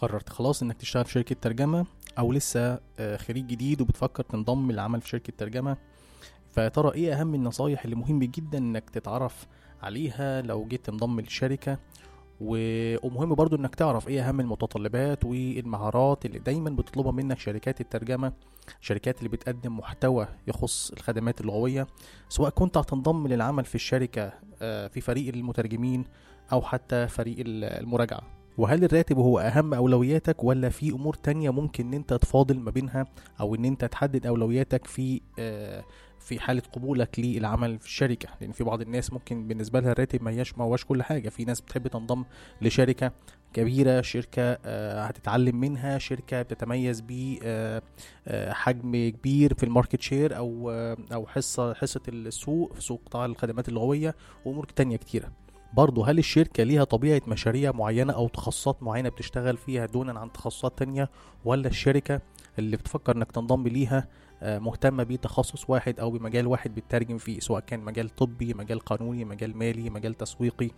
قررت خلاص إنك تشتغل في شركة ترجمة أو لسه آه، خريج جديد وبتفكر تنضم للعمل في شركة ترجمة. فيا ترى إيه أهم النصايح اللي مهم جدا إنك تتعرف عليها لو جيت تنضم للشركة؟ و- ومهم برضو إنك تعرف إيه أهم المتطلبات والمهارات اللي دايما بتطلبها منك شركات الترجمة شركات اللي بتقدم محتوى يخص الخدمات اللغوية سواء كنت هتنضم للعمل في الشركة آه، في فريق المترجمين أو حتى فريق ال- المراجعة. وهل الراتب هو أهم أولوياتك ولا في أمور تانية ممكن إن أنت تفاضل ما بينها أو إن أنت تحدد أولوياتك في آه، في حالة قبولك للعمل في الشركة؟ لأن في بعض الناس ممكن بالنسبة لها الراتب ما هياش ما هوش كل حاجة. في ناس بتحب تنضم لشركة كبيرة شركة آه، هتتعلم منها شركة بتتميز بحجم كبير في ال market share آه، أو حصة حصة السوق في سوق قطاع الخدمات اللغوية وأمور تانية كتيرة. برضه هل الشركة ليها طبيعة مشاريع معينة أو تخصصات معينة بتشتغل فيها دونا عن تخصصات تانية؟ ولا الشركة اللي بتفكر إنك تنضم ليها آه، مهتمة بتخصص واحد أو بمجال واحد بتترجم فيه سواء كان مجال طبي مجال قانوني مجال مالي مجال تسويقي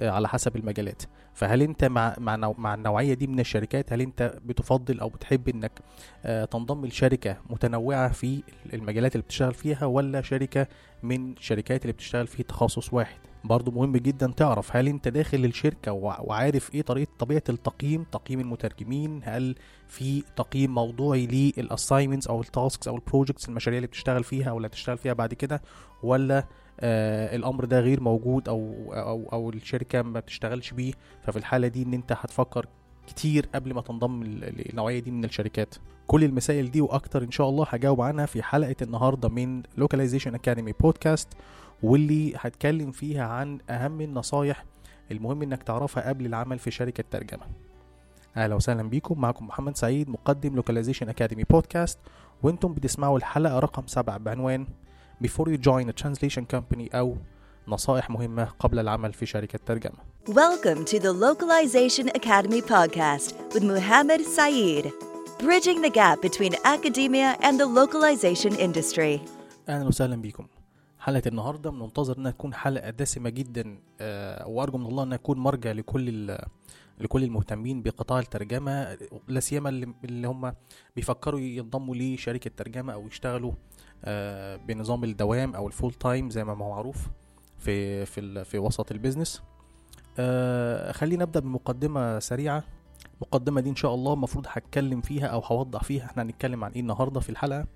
آه، على حسب المجالات. فهل أنت مع مع, مع النوعية دي من الشركات هل أنت بتفضل أو بتحب إنك آه، تنضم لشركة متنوعة في المجالات اللي بتشتغل فيها ولا شركة من شركات اللي بتشتغل في تخصص واحد؟ برضو مهم جدا تعرف هل أنت داخل الشركة وع- وعارف إيه طريقة طبيعة التقييم تقييم المترجمين هل في تقييم موضوعي لل assignments أو ال tasks أو ال projects المشاريع اللي بتشتغل فيها أو اللي هتشتغل فيها بعد كده ولا آه الأمر ده غير موجود أو أو أو الشركة ما بتشتغلش بيه ففي الحالة دي إن أنت هتفكر كتير قبل ما تنضم ل- للنوعية دي من الشركات. كل المسائل دي وأكتر إن شاء الله هجاوب عنها في حلقة النهاردة من Localization Academy podcast واللي هتكلم فيها عن أهم النصايح المهم إنك تعرفها قبل العمل في شركة ترجمة. أهلا وسهلا بيكم. معكم محمد سعيد مقدم Localization Academy podcast وأنتم بتسمعوا الحلقة رقم سبعة بعنوان Before you join a translation company أو نصائح مهمة قبل العمل في شركة ترجمة. Welcome to the Localization Academy podcast with Muhammad Saeed, bridging the gap between academia and the localization industry. أهلا وسهلا بيكم. حلقة النهاردة بننتظر إنها تكون حلقة دسمة جدا آه، وأرجو من الله إنها تكون مرجع لكل لكل المهتمين بقطاع الترجمة لا سيما اللي هم بيفكروا ينضموا لشركة ترجمة أو يشتغلوا آه، بنظام الدوام أو ال full time زي ما هو معروف في في في وسط ال business آه، خلينا نبدأ بمقدمة سريعة. المقدمة دي إن شاء الله المفروض هتكلم فيها أو هوضح فيها إحنا هنتكلم عن إيه النهاردة في الحلقة.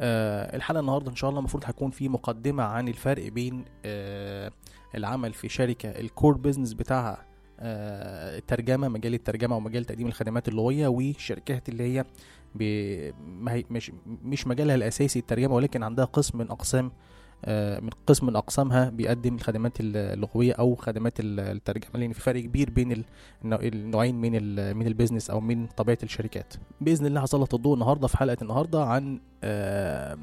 آه الحلقة النهاردة إن شاء الله المفروض هتكون في مقدمة عن الفرق بين آه العمل في شركة الكور بيزنس بتاعها آه الترجمة مجال الترجمة ومجال تقديم الخدمات اللغوية والشركات اللي هي مش مش مجالها الأساسي الترجمة ولكن عندها قسم من أقسام آه من قسم من أقسامها بيقدم الخدمات اللغوية أو خدمات ال- الترجمة لأن في فرق كبير بين ال- النوع- النوعين من من ال business أو من طبيعة الشركات. بإذن الله هسلط الضوء النهاردة في حلقة النهاردة عن آه،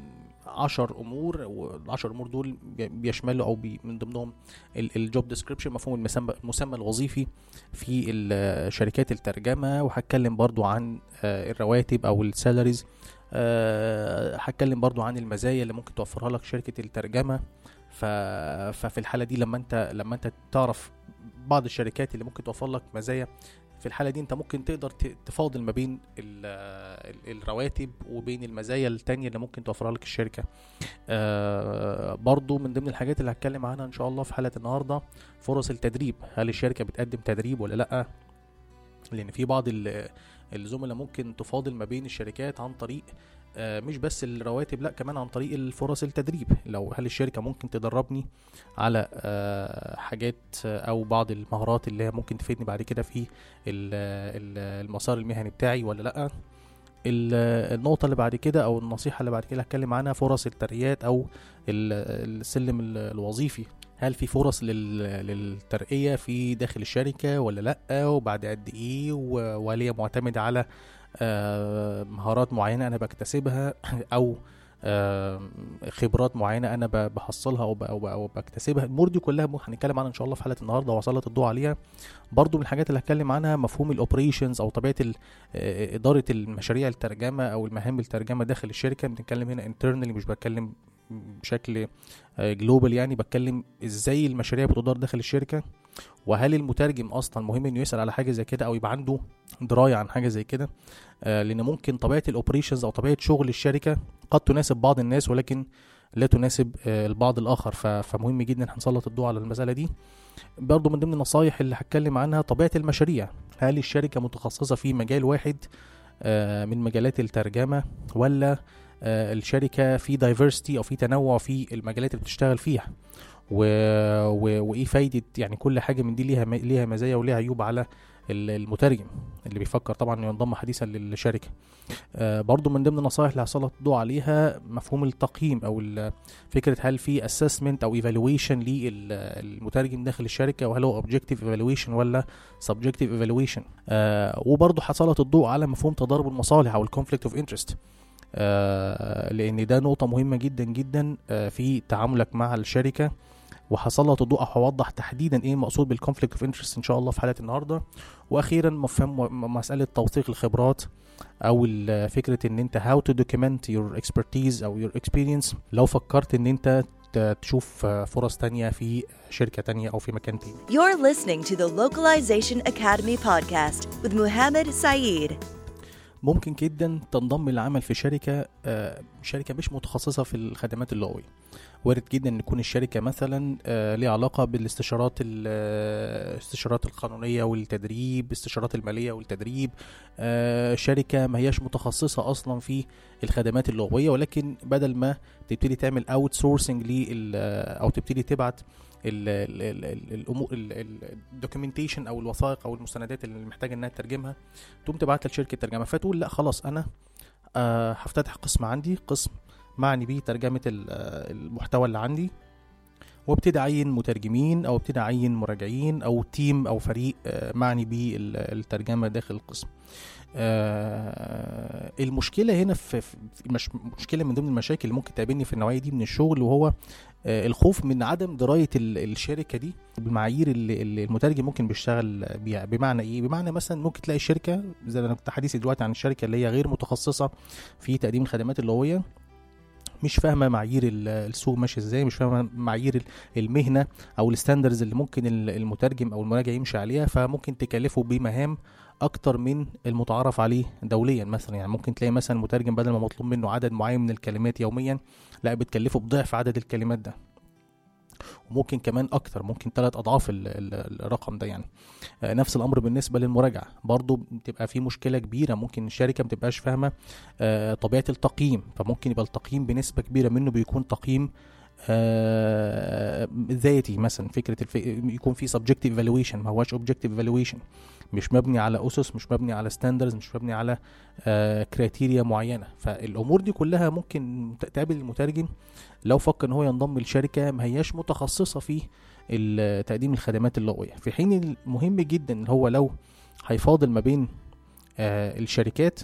عشر أمور والعشر أمور دول بي- بيشملوا أو بي من ضمنهم ال job description مفهوم المسمى المسمى الوظيفي في شركات الترجمة. وهتكلم برضو عن آه، الرواتب أو ال salaries هتكلم برضو عن المزايا اللي ممكن توفرها لك شركة الترجمة. ف... ففي الحالة دي لما انت لما انت تعرف بعض الشركات اللي ممكن توفر لك مزايا في الحالة دي انت ممكن تقدر تفاضل ما بين ال- ال- الرواتب وبين المزايا التانية اللي ممكن توفرها لك الشركة. آه برضو من ضمن الحاجات اللي هتكلم عنها ان شاء الله في حلقة النهاردة فرص التدريب. هل الشركة بتقدم تدريب ولا لأ؟ لأن في بعض الزملاء ممكن تفاضل ما بين الشركات عن طريق آه، مش بس الرواتب لا كمان عن طريق الفرص التدريب. لو هل الشركة ممكن تدربني على آه، حاجات أو بعض المهارات اللي ممكن تفيدني بعد كده في ال- ال- المسار المهني بتاعي ولا لأ؟ ال- النقطة اللي بعد كده أو النصيحة اللي بعد كده هتكلم عنها فرص الترقيات ال- السلم ال- الوظيفي. هل في فرص لل- للترقية في داخل الشركة ولا لأ؟ وبعد قد إيه؟ وهل هي معتمدة على آه، مهارات معينة أنا بكتسبها؟ أو آه، خبرات معينة أنا بحصلها أو أو أو بكتسبها؟ الأمور دي كلها هنتكلم عنها إن شاء الله في حلقة النهاردة وأسلط الضوء عليها. برضو من الحاجات اللي هتكلم عنها مفهوم ال operations أو طبيعة ال- آه، إدارة المشاريع الترجمة أو المهام الترجمة داخل الشركة. بنتكلم هنا internally مش بتكلم بشكل global يعني بتكلم إزاي المشاريع بتدار داخل الشركة وهل المترجم أصلا مهم إنه يسأل على حاجة زي كده أو يبقى عنده دراية عن حاجة زي كده؟ آه لأن ممكن طبيعة ال operations أو طبيعة شغل الشركة قد تناسب بعض الناس ولكن لا تناسب آه البعض الآخر. فمهم جدا هنسلط الضوء على المسألة دي. برضو من ضمن النصايح اللي هتكلم عنها طبيعة المشاريع. هل الشركة متخصصة في مجال واحد آه من مجالات الترجمة ولا آه الشركة في diversity أو في تنوع في المجالات اللي بتشتغل فيها. و... و... وإيه فايدة يعني كل حاجة من دي ليها م... ليها مزايا وليها عيوب على ال- المترجم اللي بيفكر طبعا إنه ينضم حديثا للشركة. آه برضو من ضمن النصائح اللي هسلط الضوء عليها مفهوم التقييم أو فكرة هل في assessment أو evaluation للمترجم داخل الشركة وهل هو objective evaluation ولا subjective evaluation آه وبرضو هسلط الضوء على مفهوم تضارب المصالح أو ال conflict of interest آه لأن ده نقطة مهمة جدا جدا آه في تعاملك مع الشركة. وهسلط الضوء أو هوضح تحديدا إيه المقصود بال conflict of interest إن شاء الله في حلقه النهارده. وأخيرا مفهوم مسألة توثيق الخبرات أو فكرة إن أنت how to document your expertise أو your experience. لو فكرت إن أنت تشوف آه، فرص تانية في شركة تانية أو في مكان تاني. You're listening to the Localization Academy podcast with Muhammad Saeed. ممكن جدا تنضم للعمل في شركة آه، شركة مش متخصصة في الخدمات اللغوية. وارد جدا إن تكون الشركة مثلا آه، ليها علاقة بالاستشارات ال- آه، الاستشارات القانونية والتدريب استشارات المالية والتدريب. شركة ما هياش متخصصة أصلا في الخدمات اللغوية ولكن بدل ما تبتدي تعمل outsourcing أو تبتدي تبعت الأمور ال documentation أو الوثائق أو المستندات اللي محتاجة إنها تترجمها تقوم تبعتها لشركه ترجمه فتقول لأ خلاص أنا آه هفتتح قسم عندي قسم معني بيه ترجمة آه، المحتوى اللي عندي. وابتدي اعين مترجمين أو ابتدي اعين مراجعين أو تيم أو فريق آه، معني بيه ال- الترجمة داخل القسم. آه، المشكلة هنا في في- مش مشكلة من ضمن المشاكل اللي ممكن تقابلني في النوعية دي من الشغل وهو آه، الخوف من عدم دراية ال- الشركة دي بالمعايير اللي اللي المترجم ممكن بيشتغل بيها. بمعنى إيه؟ بمعنى مثلا ممكن تلاقي شركة زي أنا كنت حديثي دلوقتي عن الشركة اللي هي غير متخصصة في تقديم الخدمات اللغويه مش فاهمة معايير ال- السوق ماشي إزاي مش فاهمة معايير ال- المهنة أو الستاندرز اللي ممكن ال- المترجم أو المراجع يمشي عليها فممكن تكلفه بمهام أكتر من المتعارف عليه دوليا مثلا. يعني ممكن تلاقي مثلا مترجم بدل ما مطلوب منه عدد معين من الكلمات يوميا لا بتكلفه بضعف عدد الكلمات ده. وممكن كمان أكتر ممكن ثلاث أضعاف ال- ال- الرقم ده يعني. آه، نفس الأمر بالنسبة للمراجعة. برضو بتبقى في مشكلة كبيرة ممكن الشركة ما تبقاش فاهمة آه، طبيعة التقييم. فممكن يبقى التقييم بنسبة كبيرة منه بيكون تقييم آه، ذاتي مثلا فكرة الف... يكون في subjective evaluation ما هواش objective evaluation. مش مبني على أسس مش مبني على standards مش مبني على criteria معينة. فالأمور دي كلها ممكن تقابل المترجم لو فكر إن هو ينضم لشركة ما هياش متخصصة في تقديم الخدمات اللغويه في حين المهم جدا إن هو لو هيفاضل ما بين آه، الشركات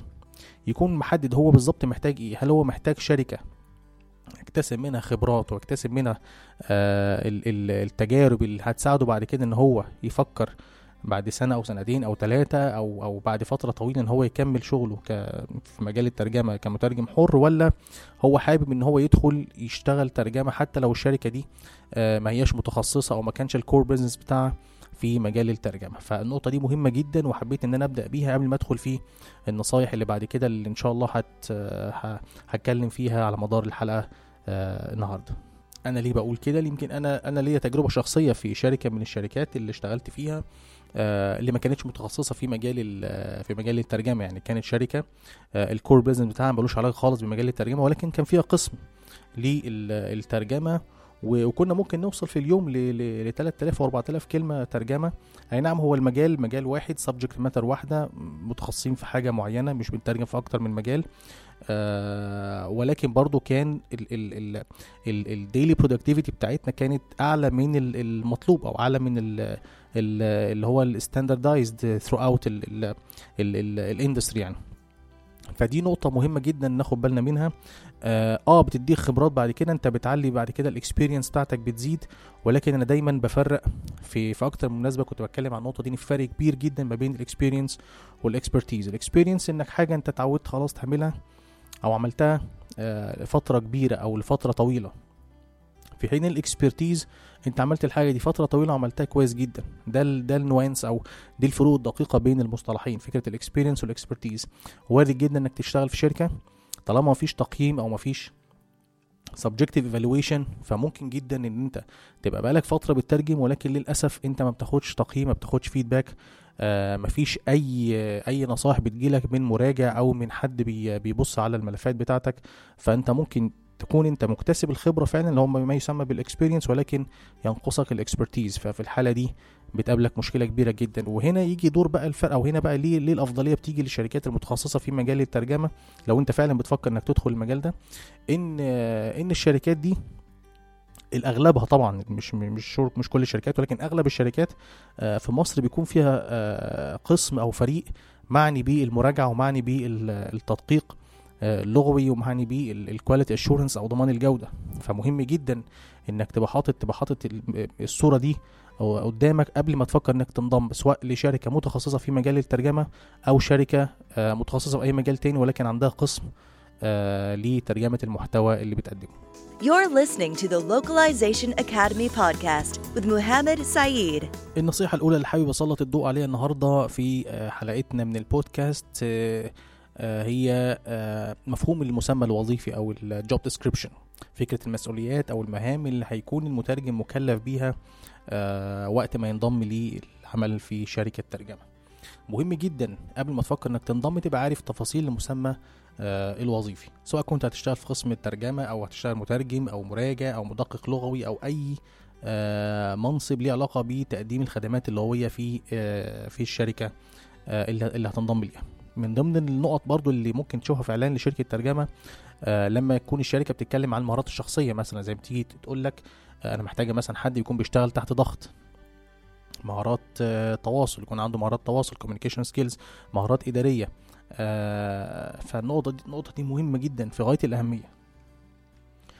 يكون محدد هو بالظبط محتاج إيه. هل هو محتاج شركة يكتسب منها خبرات ويكتسب منها آه، ال- ال- التجارب اللي هتساعده بعد كده إن هو يفكر بعد سنة أو سنتين أو ثلاثة أو أو بعد فترة طويلة إن هو يكمل شغله ك في مجال الترجمة كمترجم حر ولا هو حابب إن هو يدخل يشتغل ترجمة حتى لو الشركة دي آه، ما هياش متخصصة أو ما كانش ال core business بتاعها في مجال الترجمة. فالنقطة دي مهمة جدا وحبيت إن أنا أبدأ بيها قبل ما أدخل في النصايح اللي بعد كده اللي إن شاء الله هت هتكلم فيها على مدار الحلقة آه، النهارده. أنا ليه بقول كده؟ يمكن أنا أنا ليا تجربة شخصية في شركة من الشركات اللي اشتغلت فيها. اللي ما كانتش متخصصة في مجال ال- في مجال الترجمة. يعني كانت شركة آه، الكور بزنس بتاعها ملوش علاقة خالص بمجال الترجمة ولكن كان فيها قسم للترجمه وكنا ممكن نوصل في اليوم ل 3000 و 4000 كلمة ترجمة. أي نعم هو المجال مجال واحد subject matter واحدة متخصصين في حاجة معينة مش بنترجم في أكتر من مجال. آه ولكن برضو كان ال daily productivity بتاعتنا كانت أعلى من ال- المطلوب أو أعلى من اللي هو ال standardized throughout ال industry يعني. فدي نقطة مهمة جدا ناخد بالنا منها. آه, آه بتديك خبرات بعد كده. أنت بتعلي بعد كده ال experience بتاعتك بتزيد. ولكن أنا دايما بفرق في في أكتر من مناسبة كنت بتكلم عن النقطة دي إن في فرق كبير جدا ما بين ال experience وال expertise ال experience إنك حاجة أنت اتعودت خلاص تعملها أو عملتها آه، كبيرة أو لفترة طويلة. في حين ال expertise انت عملت الحاجة دي فترة طويلة وعملتها كويس جدا. ده ده ال nuance أو دي الفروق الدقيقة بين المصطلحين فكرة ال experience وال expertise وارد جدا انك تشتغل في شركة طالما مفيش تقييم أو مفيش subjective evaluation. فممكن جدا ان انت تبقى بقالك فترة بتترجم ولكن للأسف انت ما بتاخدش تقييم ما بتاخدش feedback آه مفيش اي اي نصائح بتجيلك من مراجع أو من حد بي بيبص على الملفات بتاعتك. فانت ممكن تكون انت مكتسب الخبرة فعلا اللي هو ما يسمى بال experience ولكن ينقصك ال expertise ففي الحالة دي بتقابلك مشكلة كبيرة جدا. وهنا يجي دور بقى الفرق أو هنا بقى ليه ليه الأفضلية بتيجي للشركات المتخصصة في مجال الترجمة؟ لو انت فعلا بتفكر انك تدخل المجال ده ان إن الشركات دي الأغلبها طبعا مش مش مش كل الشركات ولكن أغلب الشركات آه، في مصر بيكون فيها آه، قسم أو فريق معني بالمراجعه ومعني بالتدقيق آه، اللغوي ومعني بال quality assurance أو ضمان الجودة فمهم جدا إنك تبقى حاطط تبقى حاطط ال- الصورة دي أو قدامك قبل ما تفكر إنك تنضم سواء لشركة متخصصة في مجال الترجمة أو شركة آه، متخصصة في أي مجال تاني ولكن عندها قسم آه، لترجمة المحتوى اللي بتقدمه You're listening to the Localization Academy podcast with Muhammad Saeed. النصيحة الأولى اللي حابب أسلط الضوء عليها النهاردة في آه، حلقتنا من البودكاست آه، آه، هي آه، مفهوم المسمى الوظيفي أو الجوب ديسكريبشن فكرة المسؤوليات أو المهام اللي هيكون المترجم مكلف بيها آه، وقت ما ينضم للعمل في شركة ترجمة. مهم جدا قبل ما تفكر إنك تنضم تبقى عارف تفاصيل المسمى آه، الوظيفي سواء كنت هتشتغل في قسم الترجمة أو هتشتغل مترجم أو مراجع أو مدقق لغوي أو أي آه، منصب ليه علاقة بتقديم الخدمات اللغوية في آه، في الشركة آه، اللي اللي هتنضم ليها. من ضمن النقط برضو اللي ممكن تشوفها في إعلان لشركة ترجمة آه، لما تكون الشركة بتتكلم عن المهارات الشخصية مثلا زي ما تيجي تقول لك آه، أنا محتاجة مثلا حد يكون بيشتغل تحت ضغط. مهارات آه، تواصل يكون عنده مهارات تواصل communication skills مهارات إدارية. آه، فالنقطة دي النقطة دي مهمة جدا في غاية الأهمية.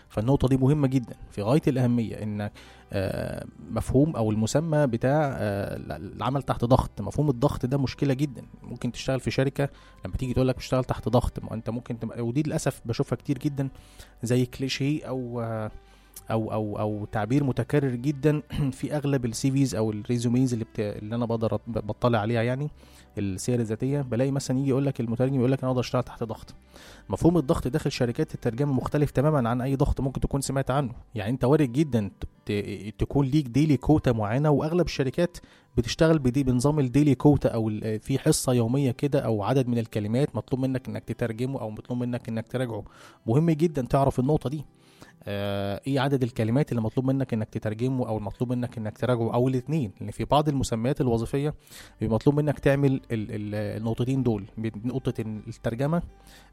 فالنقطة دي مهمة جدا. في غاية الأهمية إن آه، مفهوم أو المسمى بتاع آه، العمل تحت ضغط. مفهوم الضغط ده مشكلة جدا. ممكن تشتغل في شركة لما تيجي تقول لك بتشتغل تحت ضغط ما أنت ممكن تبقى ودي للأسف بشوفها كتير جدا زي كليشيه أو آه، أو أو أو تعبير متكرر جدا في أغلب ال CVs أو ال resumes اللي, بت... اللي أنا بقدر بطلع عليها يعني السير الذاتية بلاقي مثلا يجي يقول لك المترجم يقول لك أنا أقدر أشتغل تحت ضغط. مفهوم الضغط داخل شركات الترجمة مختلف تماما عن أي ضغط ممكن تكون سمعت عنه. يعني أنت وارد جدا. تكون ليك daily quota معينة وأغلب الشركات بتشتغل بدي بنظام ال daily quota أو ال- في حصة يومية كده أو عدد من الكلمات مطلوب منك إنك تترجمه أو مطلوب منك إنك تراجعه. مهم جدا تعرف النقطة دي. آه، إيه عدد الكلمات اللي مطلوب منك انك تترجمه أو المطلوب منك انك تراجعه أو الاثنين؟ لأن في بعض المسميات الوظيفية بيبقى مطلوب منك تعمل ال- ال- النقطتين دول. نقطة الترجمة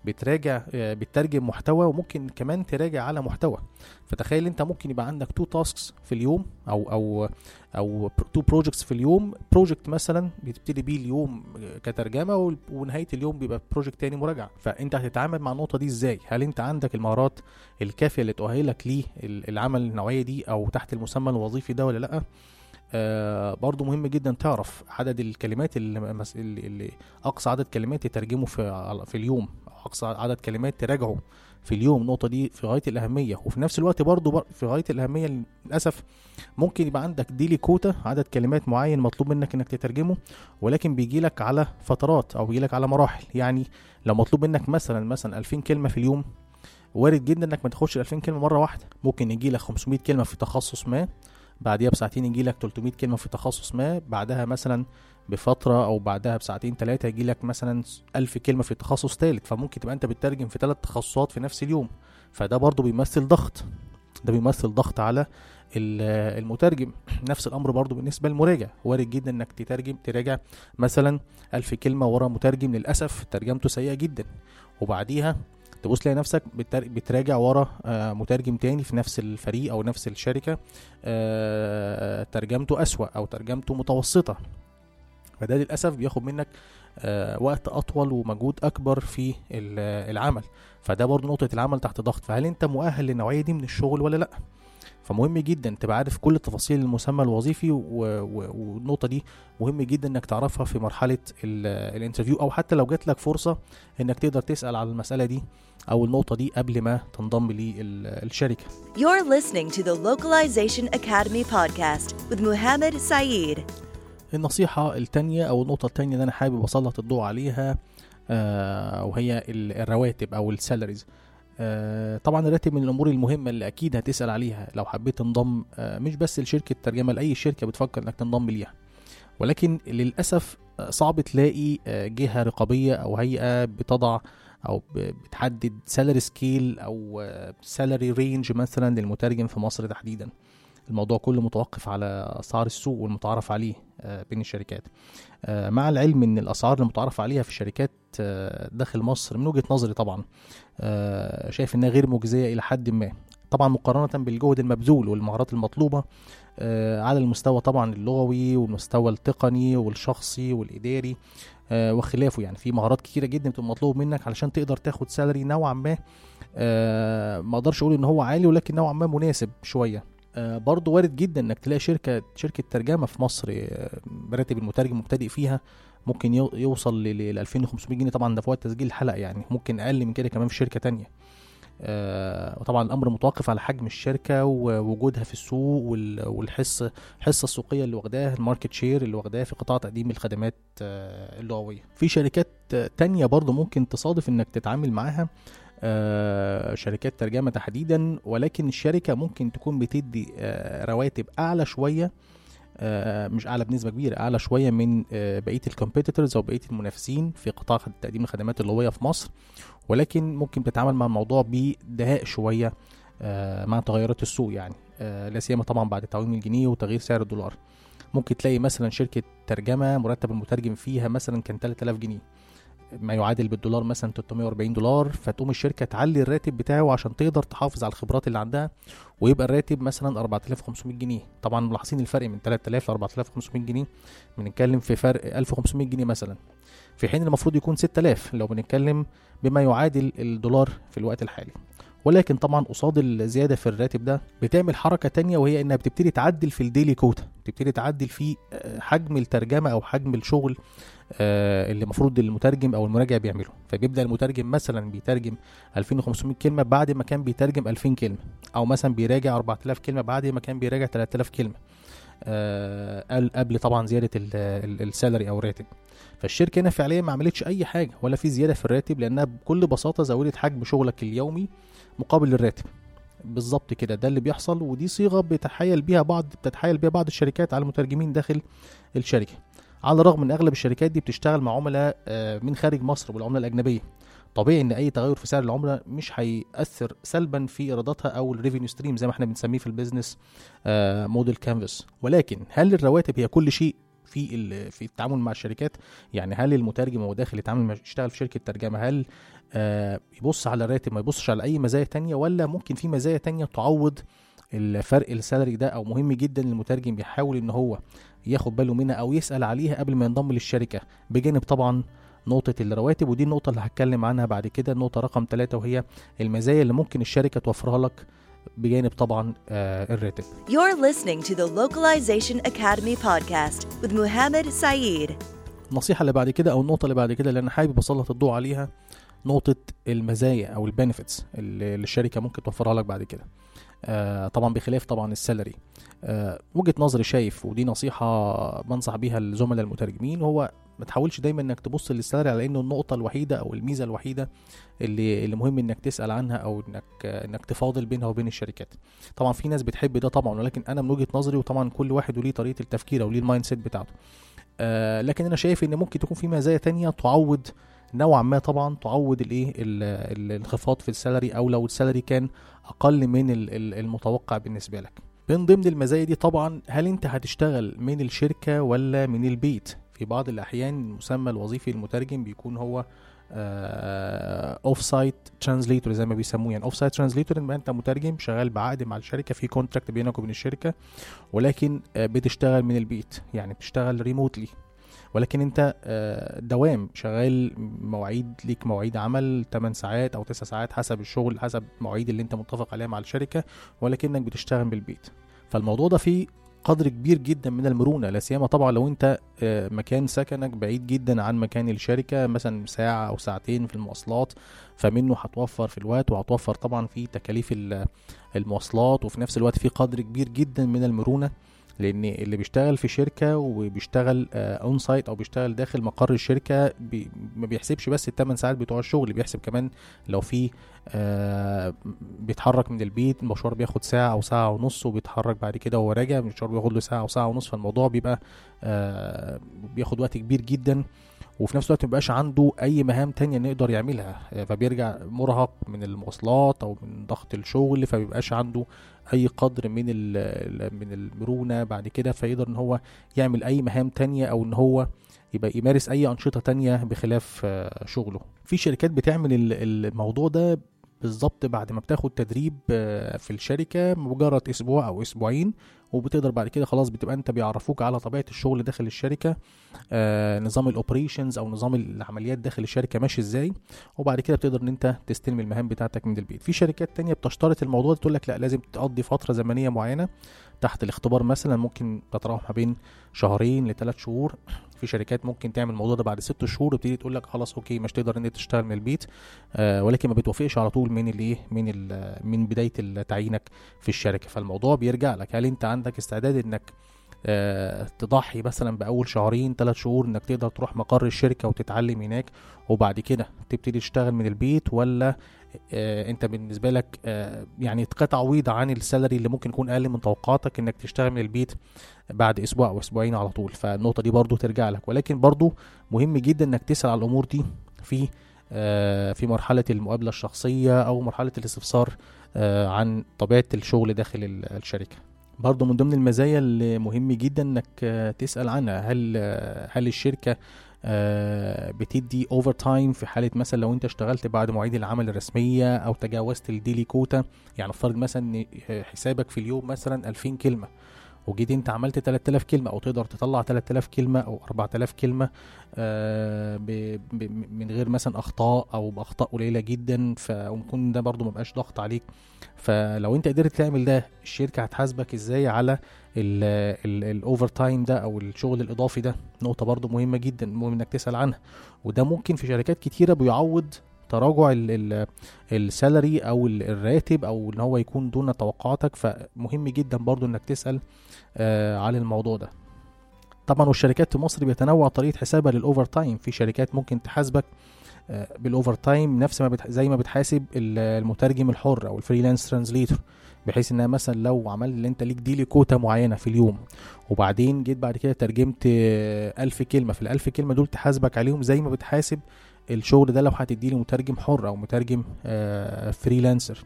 بتراجع آه، بتترجم محتوى وممكن كمان تراجع على محتوى. فتخيل انت ممكن يبقى عندك two tasks في اليوم أو أو أو two projects في اليوم. project مثلا بتبتدي بيه اليوم كترجمة ونهاية اليوم بيبقى project تاني مراجعة. فانت هتتعامل مع النقطة دي إزاي؟ هل انت عندك المهارات الكافية اللي تؤهلك للعمل النوعية دي أو تحت المسمى الوظيفي ده ولا لأ؟ آه برضو مهم جدا تعرف عدد الكلمات اللي, اللي, أقصى عدد كلمات تترجمه في في اليوم أقصى عدد كلمات تراجعه. في اليوم النقطة دي في غاية الأهمية. وفي نفس الوقت برضو بر- في غاية الأهمية للأسف ممكن يبقى عندك daily quota عدد كلمات معين مطلوب منك إنك تترجمه ولكن بيجي لك على فترات أو بيجي لك على مراحل. يعني لو مطلوب منك مثلا مثلا 2000 كلمة في اليوم وارد جدا إنك ما تاخدش ال 2000 كلمة مرة واحدة ممكن يجي لك 500 كلمة في تخصص ما. بعديها بساعتين يجي لك 300 كلمة في تخصص ما بعدها مثلا بفترة أو بعدها بساعتين ثلاثة يجي لك مثلا 1000 كلمة في تخصص ثالث فممكن تبقى أنت بتترجم في ثلاث تخصصات في نفس اليوم. فده برضو بيمثل ضغط. ده بيمثل ضغط على ال- المترجم. نفس الأمر برضو بالنسبة للمراجع. وارد جدا إنك تترجم تراجع مثلا ألف كلمة ورا مترجم للأسف ترجمته سيئة جدا. وبعديها تبص تلاقي نفسك بتر- بتراجع ورا آه، مترجم تاني في نفس الفريق أو نفس الشركة آه، ترجمته أسوأ أو ترجمته متوسطة. فده للأسف بياخد منك آه، وقت أطول ومجهود أكبر في ال- العمل. فده برضو نقطة العمل تحت ضغط. فهل أنت مؤهل للنوعية دي من الشغل ولا لأ؟ فمهم جدا تبقى عارف كل تفاصيل المسمى الوظيفي والنقطة دي. مهم جدا إنك تعرفها في مرحلة ال- الانترفيو أو حتى لو جات لك فرصة إنك تقدر تسأل على المسألة دي أو النقطة دي قبل ما تنضم للشركه You're listening to the Localization Academy podcast with Muhammad Saeed. النصيحة التانية أو النقطة التانية اللي أنا حابب أسلط الضوء عليها آه وهي ال- الرواتب أو ال salaries طبعا الراتب من الأمور المهمة اللي أكيد هتسأل عليها لو حبيت تنضم آه مش بس لشركة ترجمة لأي شركة بتفكر إنك تنضم ليها. ولكن للأسف آه، صعب تلاقي آه، جهة رقابية أو هيئة بتضع ب- بتحدد salary scale أو salary range مثلا للمترجم في مصر تحديدا. الموضوع كله متوقف على أسعار السوق والمتعارف عليه آه، بين الشركات. آه، مع العلم إن الأسعار المتعارف عليها في الشركات آه، داخل مصر من وجهة نظري طبعا آه، شايف إنها غير مجزية إلى حد ما. طبعا مقارنة بالجهد المبذول والمهارات المطلوبة آه، على المستوى طبعا اللغوي والمستوى التقني والشخصي والإداري آه، وخلافه يعني. في مهارات كتيرة جدا بتبقى مطلوب منك علشان تقدر تاخد سالري نوعا ما آه، ما أقدرش أقول إن هو عالي ولكن نوعا ما مناسب شوية. آه، برضه وارد جدا إنك تلاقي شركة شركة ترجمة في مصر آه، براتب المترجم مبتدئ فيها ممكن يو- يوصل ل 2500 جنيه. طبعا ده في وقت تسجيل الحلقة يعني ممكن أقل من كده كمان في شركة تانية. آه، وطبعا الأمر متوقف على حجم الشركة ووجودها في السوق وال- والحصه الحصة السوقية اللي واخداها ال market share اللي واخداها في قطاع تقديم الخدمات آه، اللغوية. في شركات تانية برضه ممكن تصادف إنك تتعامل معاها آه، شركات ترجمة تحديدا ولكن الشركة ممكن تكون بتدي آه، رواتب أعلى شوية مش أعلى بنسبة كبيرة أعلى شوية من آه، بقية الكومبيتيتورز أو بقية المنافسين في قطاع تقديم الخدمات اللغوية في مصر. ولكن ممكن تتعامل مع الموضوع بدهاء شوية آه، مع تغيرات السوق يعني آه، لا سيما طبعا بعد تعويم الجنيه وتغيير سعر الدولار. ممكن تلاقي مثلا شركة ترجمة مرتب المترجم فيها مثلا كان 3000 جنيه. ما يعادل بالدولار مثلا 340 دولار فتقوم الشركة تعلي الراتب بتاعه عشان تقدر تحافظ على الخبرات اللي عندها ويبقى الراتب مثلا 4500 جنيه. طبعا ملاحظين الفرق من 3000 ل 4500 جنيه. بنتكلم في فرق 1500 جنيه مثلا. في حين المفروض يكون 6000 لو بنتكلم بما يعادل الدولار في الوقت الحالي. ولكن طبعا قصاد الزيادة في الراتب ده بتعمل حركة تانية وهي إنها بتبتدي تعدل في الديلي كوتا بتبتدي تعدل في آه، حجم الترجمة أو حجم الشغل اللي المفروض المترجم أو المراجع بيعمله. فبيبدأ المترجم مثلا بيترجم 2500 كلمة بعد ما كان بيترجم 2000 كلمة أو مثلا بيراجع 4000 كلمة بعد ما كان بيراجع 3000 كلمة آه، قال- قبل طبعا زيادة ال- ال- السالري أو الراتب. فالشركة هنا فعليا ما عملتش أي حاجة ولا في زيادة في الراتب لأنها بكل بساطة زودت حجم شغلك اليومي مقابل الراتب. بالظبط كده ده اللي بيحصل ودي صيغة بتحايل بيها بعض بتتحايل بيها بعض الشركات على المترجمين داخل الشركة. على الرغم إن أغلب الشركات دي بتشتغل مع عملاء آه، من خارج مصر والعمله الأجنبية. طبيعي إن أي تغير في سعر العملة مش هيأثر سلبا في إيراداتها أو ال revenue stream زي ما إحنا بنسميه في ال business model canvas ولكن هل الرواتب هي كل شيء في في التعامل مع الشركات؟ يعني هل المترجم وهو داخل يتعامل يشتغل في شركة ترجمة؟ هل آه، يبص على الراتب ما يبصش على أي مزايا تانية؟ ولا ممكن في مزايا تانية تعوض الفرق السالري ده؟ أو مهم جدا المترجم بيحاول إن هو ياخد باله منها أو يسأل عليها قبل ما ينضم للشركة. بجانب طبعا نقطة الرواتب ودي النقطة اللي هتكلم عنها بعد كده النقطة رقم ثلاثة وهي المزايا اللي ممكن الشركة توفرها لك بجانب طبعا آه الراتب. You're listening to the Localization Academy podcast with Muhammad Saeed. النصيحة اللي بعد كده أو النقطة اللي بعد كده اللي أنا حابب أسلط الضوء عليها نقطة المزايا أو ال benefits اللي الشركة ممكن توفرها لك بعد كده. طبعا بخلاف طبعا ال salary. آه وجهة نظري شايف ودي نصيحة بنصح بيها الزملاء المترجمين هو ما تحاولش دايما إنك تبص لل salary على إنه النقطة الوحيدة أو الميزة الوحيدة اللي اللي مهم إنك تسأل عنها أو إنك آه، إنك تفاضل بينها وبين الشركات. طبعا في ناس بتحب ده طبعا ولكن أنا من وجهة نظري وطبعا كل واحد وليه طريقة التفكير أو ليه ال mindset بتاعته. آه لكن أنا شايف إن ممكن تكون في مزايا تانية تعوض نوعا ما طبعا تعوض الإيه ال- ال- الانخفاض في ال salary أو لو ال salary كان أقل من ال- ال- المتوقع بالنسبة لك. من ضمن المزايا دي طبعا هل أنت هتشتغل من الشركة ولا من البيت؟ في بعض الأحيان المسمى الوظيفي المترجم بيكون هو off-site translator زي ما بيسموه. يعني off-site translator يبقى أنت مترجم شغال بعقد مع الشركة في contract بينك وبين الشركة ولكن آه، بتشتغل من البيت. يعني بتشتغل remotely ولكن انت آه، دوام شغال مواعيد ليك مواعيد عمل 8 ساعات أو 9 ساعات حسب الشغل حسب المواعيد اللي انت متفق عليها مع الشركة ولكنك بتشتغل بالبيت. فالموضوع ده فيه قدر كبير جدا من المرونة لا سيما طبعا لو انت آه، مكان سكنك بعيد جدا عن مكان الشركة مثلا ساعة أو ساعتين في المواصلات فمنه هتوفر في الوقت وهتوفر طبعا في تكاليف ال- المواصلات وفي نفس الوقت في قدر كبير جدا من المرونة. لأن اللي بيشتغل في شركة وبيشتغل on-site أو بيشتغل داخل مقر الشركة بي ما بيحسبش بس الثمان ساعات بتوع الشغل بيحسب كمان لو في آه بيتحرك من البيت المشوار بياخد ساعة أو ساعة ونص وبيتحرك بعد كده وهو راجع المشوار بياخد له ساعة أو ساعة ونص فالموضوع بيبقى آه بياخد وقت كبير جدا وفي نفس الوقت مبيبقاش عنده أي مهام تانية إنه يقدر يعملها آه، فبيرجع مرهق من المواصلات أو من ضغط الشغل فبيبقاش عنده أي قدر من من المرونة بعد كده فيقدر إن هو يعمل أي مهام تانية أو إن هو يبقى يمارس أي أنشطة تانية بخلاف آه، شغله. في شركات بتعمل ال- الموضوع ده بالظبط بعد ما بتاخد تدريب آه، في الشركة مجرد أسبوع أو أسبوعين وبتقدر بعد كده خلاص بتبقى انت بيعرفوك على طبيعة الشغل داخل الشركة آه، نظام الاوبريشنز أو نظام العمليات داخل الشركة ماشي إزاي وبعد كده بتقدر إن أنت تستلم المهام بتاعتك من البيت. في شركات تانية بتشترط الموضوع ده تقول لك لأ لازم تقضي فترة زمنية معينة تحت الاختبار مثلا ممكن تتراوح ما بين شهرين لثلاث شهور. في شركات ممكن تعمل الموضوع ده بعد ست شهور وتبتدي تقول لك خلاص أوكي مش تقدر إن أنت تشتغل من البيت. آه ولكن ما بتوافقش على طول من الإيه؟ من من بداية تعيينك في الشركة. فالموضوع بيرجع لك. هل أنت عندك استعداد إنك تضحي مثلا بأول شهرين ثلاث شهور إنك تقدر تروح مقر الشركة وتتعلم هناك وبعد كده تبتدي تشتغل من البيت ولا آه، أنت بالنسبة لك آه، يعني كتعويض عن السالري اللي ممكن يكون أقل من توقعاتك إنك تشتغل من البيت بعد أسبوع أو أسبوعين على طول. فالنقطة دي برضو ترجع لك. ولكن برضو مهم جدا إنك تسال على الأمور دي في آه، في مرحلة المقابلة الشخصية أو مرحلة الاستفسار آه، عن طبيعة الشغل داخل ال- برضو من ضمن المزايا اللي مهم جدا إنك آه، تسأل عنها. هل آه، هل الشركة آه، بتدي overtime في حالة مثلا لو أنت اشتغلت بعد مواعيد العمل الرسمية أو تجاوزت ال daily quota يعني افترض مثلا إن حسابك في اليوم مثلا 2000 كلمة. وجيت انت عملت 3000 كلمة أو تقدر تطلع 3000 كلمة أو 4000 كلمة آه، من غير مثلا أخطاء أو بأخطاء قليلة جدا فممكن ده برضو مبقاش ضغط عليك. فلو انت قدرت تعمل ده الشركة هتحاسبك إزاي على ال overtime ده أو الشغل الإضافي ده؟ نقطة برضو مهمة جدا مهم إنك تسأل عنها. وده ممكن في شركات كتيرة بيعوض تراجع ال salary أو ال- الراتب أو إن هو يكون دون توقعاتك فمهم جدا برضو إنك تسأل آه على الموضوع ده. طبعا والشركات في مصر بيتنوع طريقة حسابها لل overtime في شركات ممكن تحاسبك آه، بال overtime نفس ما بتح... زي ما بتحاسب ال- المترجم الحر أو ال freelance translator بحيث إنها مثلا لو عمل اللي أنت ليك daily quota معينة في اليوم وبعدين جيت بعد كده ترجمت آه، ألف كلمة. في الألف كلمة دول تحاسبك عليهم زي ما بتحاسب الشغل ده لو هتدي لي مترجم حر أو مترجم آه، freelancer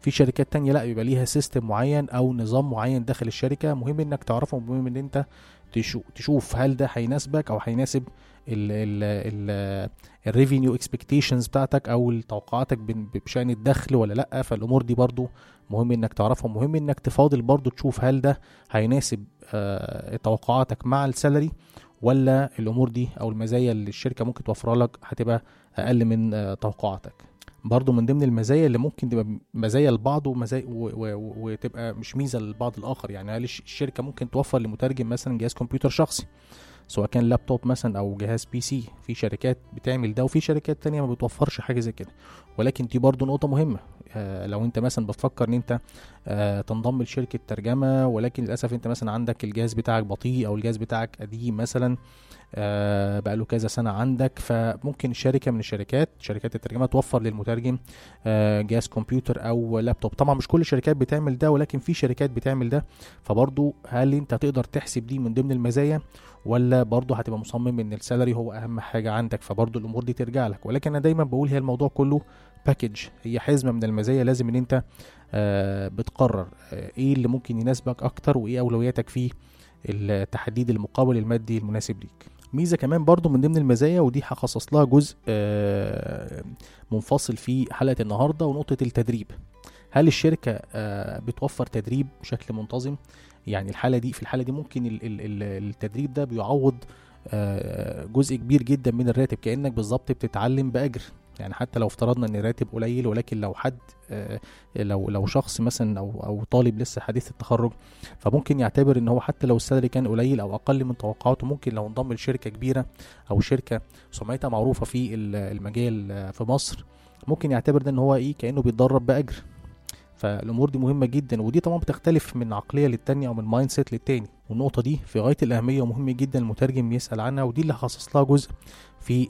في شركات تانية لا بيبقى ليها system معين أو نظام معين داخل الشركة. مهم إنك تعرفه ومهم إن أنت تشو- تشوف هل ده هيناسبك أو هيناسب ال revenue expectations بتاعتك أو توقعاتك بشأن الدخل ولا لأ. فالأمور دي برضو مهم إنك تعرفها مهم إنك تفاضل برضو تشوف هل ده هيناسب آه، توقعاتك مع ال salary ولا الأمور دي أو المزايا اللي الشركة ممكن توفرها لك هتبقى أقل من آه، توقعاتك؟ برضو من ضمن المزايا اللي ممكن تبقى مزايا لبعض ومزايا و- و- و- وتبقى مش ميزة للبعض الآخر يعني هل الش- الشركة ممكن توفر لمترجم مثلا جهاز كمبيوتر شخصي؟ سواء كان لابتوب مثلا أو جهاز PC في شركات بتعمل ده وفي شركات تانية ما بتوفرش حاجة زي كده. ولكن دي برضو نقطة مهمة. آه لو أنت مثلا بتفكر إن أنت آه تنضم لشركة ترجمة ولكن للأسف أنت مثلا عندك الجهاز بتاعك بطيء أو الجهاز بتاعك قديم مثلا آه بقاله كذا سنة عندك فممكن شركة من الشركات شركات الترجمة توفر للمترجم آه جهاز كمبيوتر أو لابتوب. طبعا مش كل الشركات بتعمل ده ولكن في شركات بتعمل ده. فبرضو هل أنت تقدر تحسب دي من ضمن المزايا؟ ولا برضه هتبقى مصمم إن السالري هو أهم حاجة عندك فبرضه الأمور دي ترجع لك. ولكن أنا دايما بقول هي الموضوع كله باكج هي حزمة من المزايا لازم إن أنت آه بتقرر آه إيه اللي ممكن يناسبك أكتر وإيه أولوياتك في التحديد المقابل المادي المناسب ليك. ميزة كمان برضو من ضمن المزايا ودي هخصص لها جزء آه منفصل في حلقة النهارده ونقطة التدريب. هل الشركة بتوفر تدريب بشكل منتظم؟ يعني الحالة دي في الحالة دي ممكن ال ال ال التدريب ده بيعوض آه، جزء كبير جدا من الراتب كأنك بالظبط بتتعلم بأجر. يعني حتى لو افترضنا إن الراتب قليل ولكن لو حد آه، لو لو شخص مثلا أو أو طالب لسه حديث التخرج فممكن يعتبر إن هو حتى لو ال salary كان قليل أو أقل من توقعاته ممكن لو انضم لشركة كبيرة أو شركة سمعتها معروفة في ال- المجال آه، في مصر ممكن يعتبر ده إن هو إيه كأنه بيتدرب بأجر. فالأمور دي مهمة جدا ودي طبعا بتختلف من عقلية للتانية أو من mindset للتاني. والنقطة دي في غاية الأهمية ومهم جدا المترجم يسأل عنها ودي اللي هخصص لها جزء في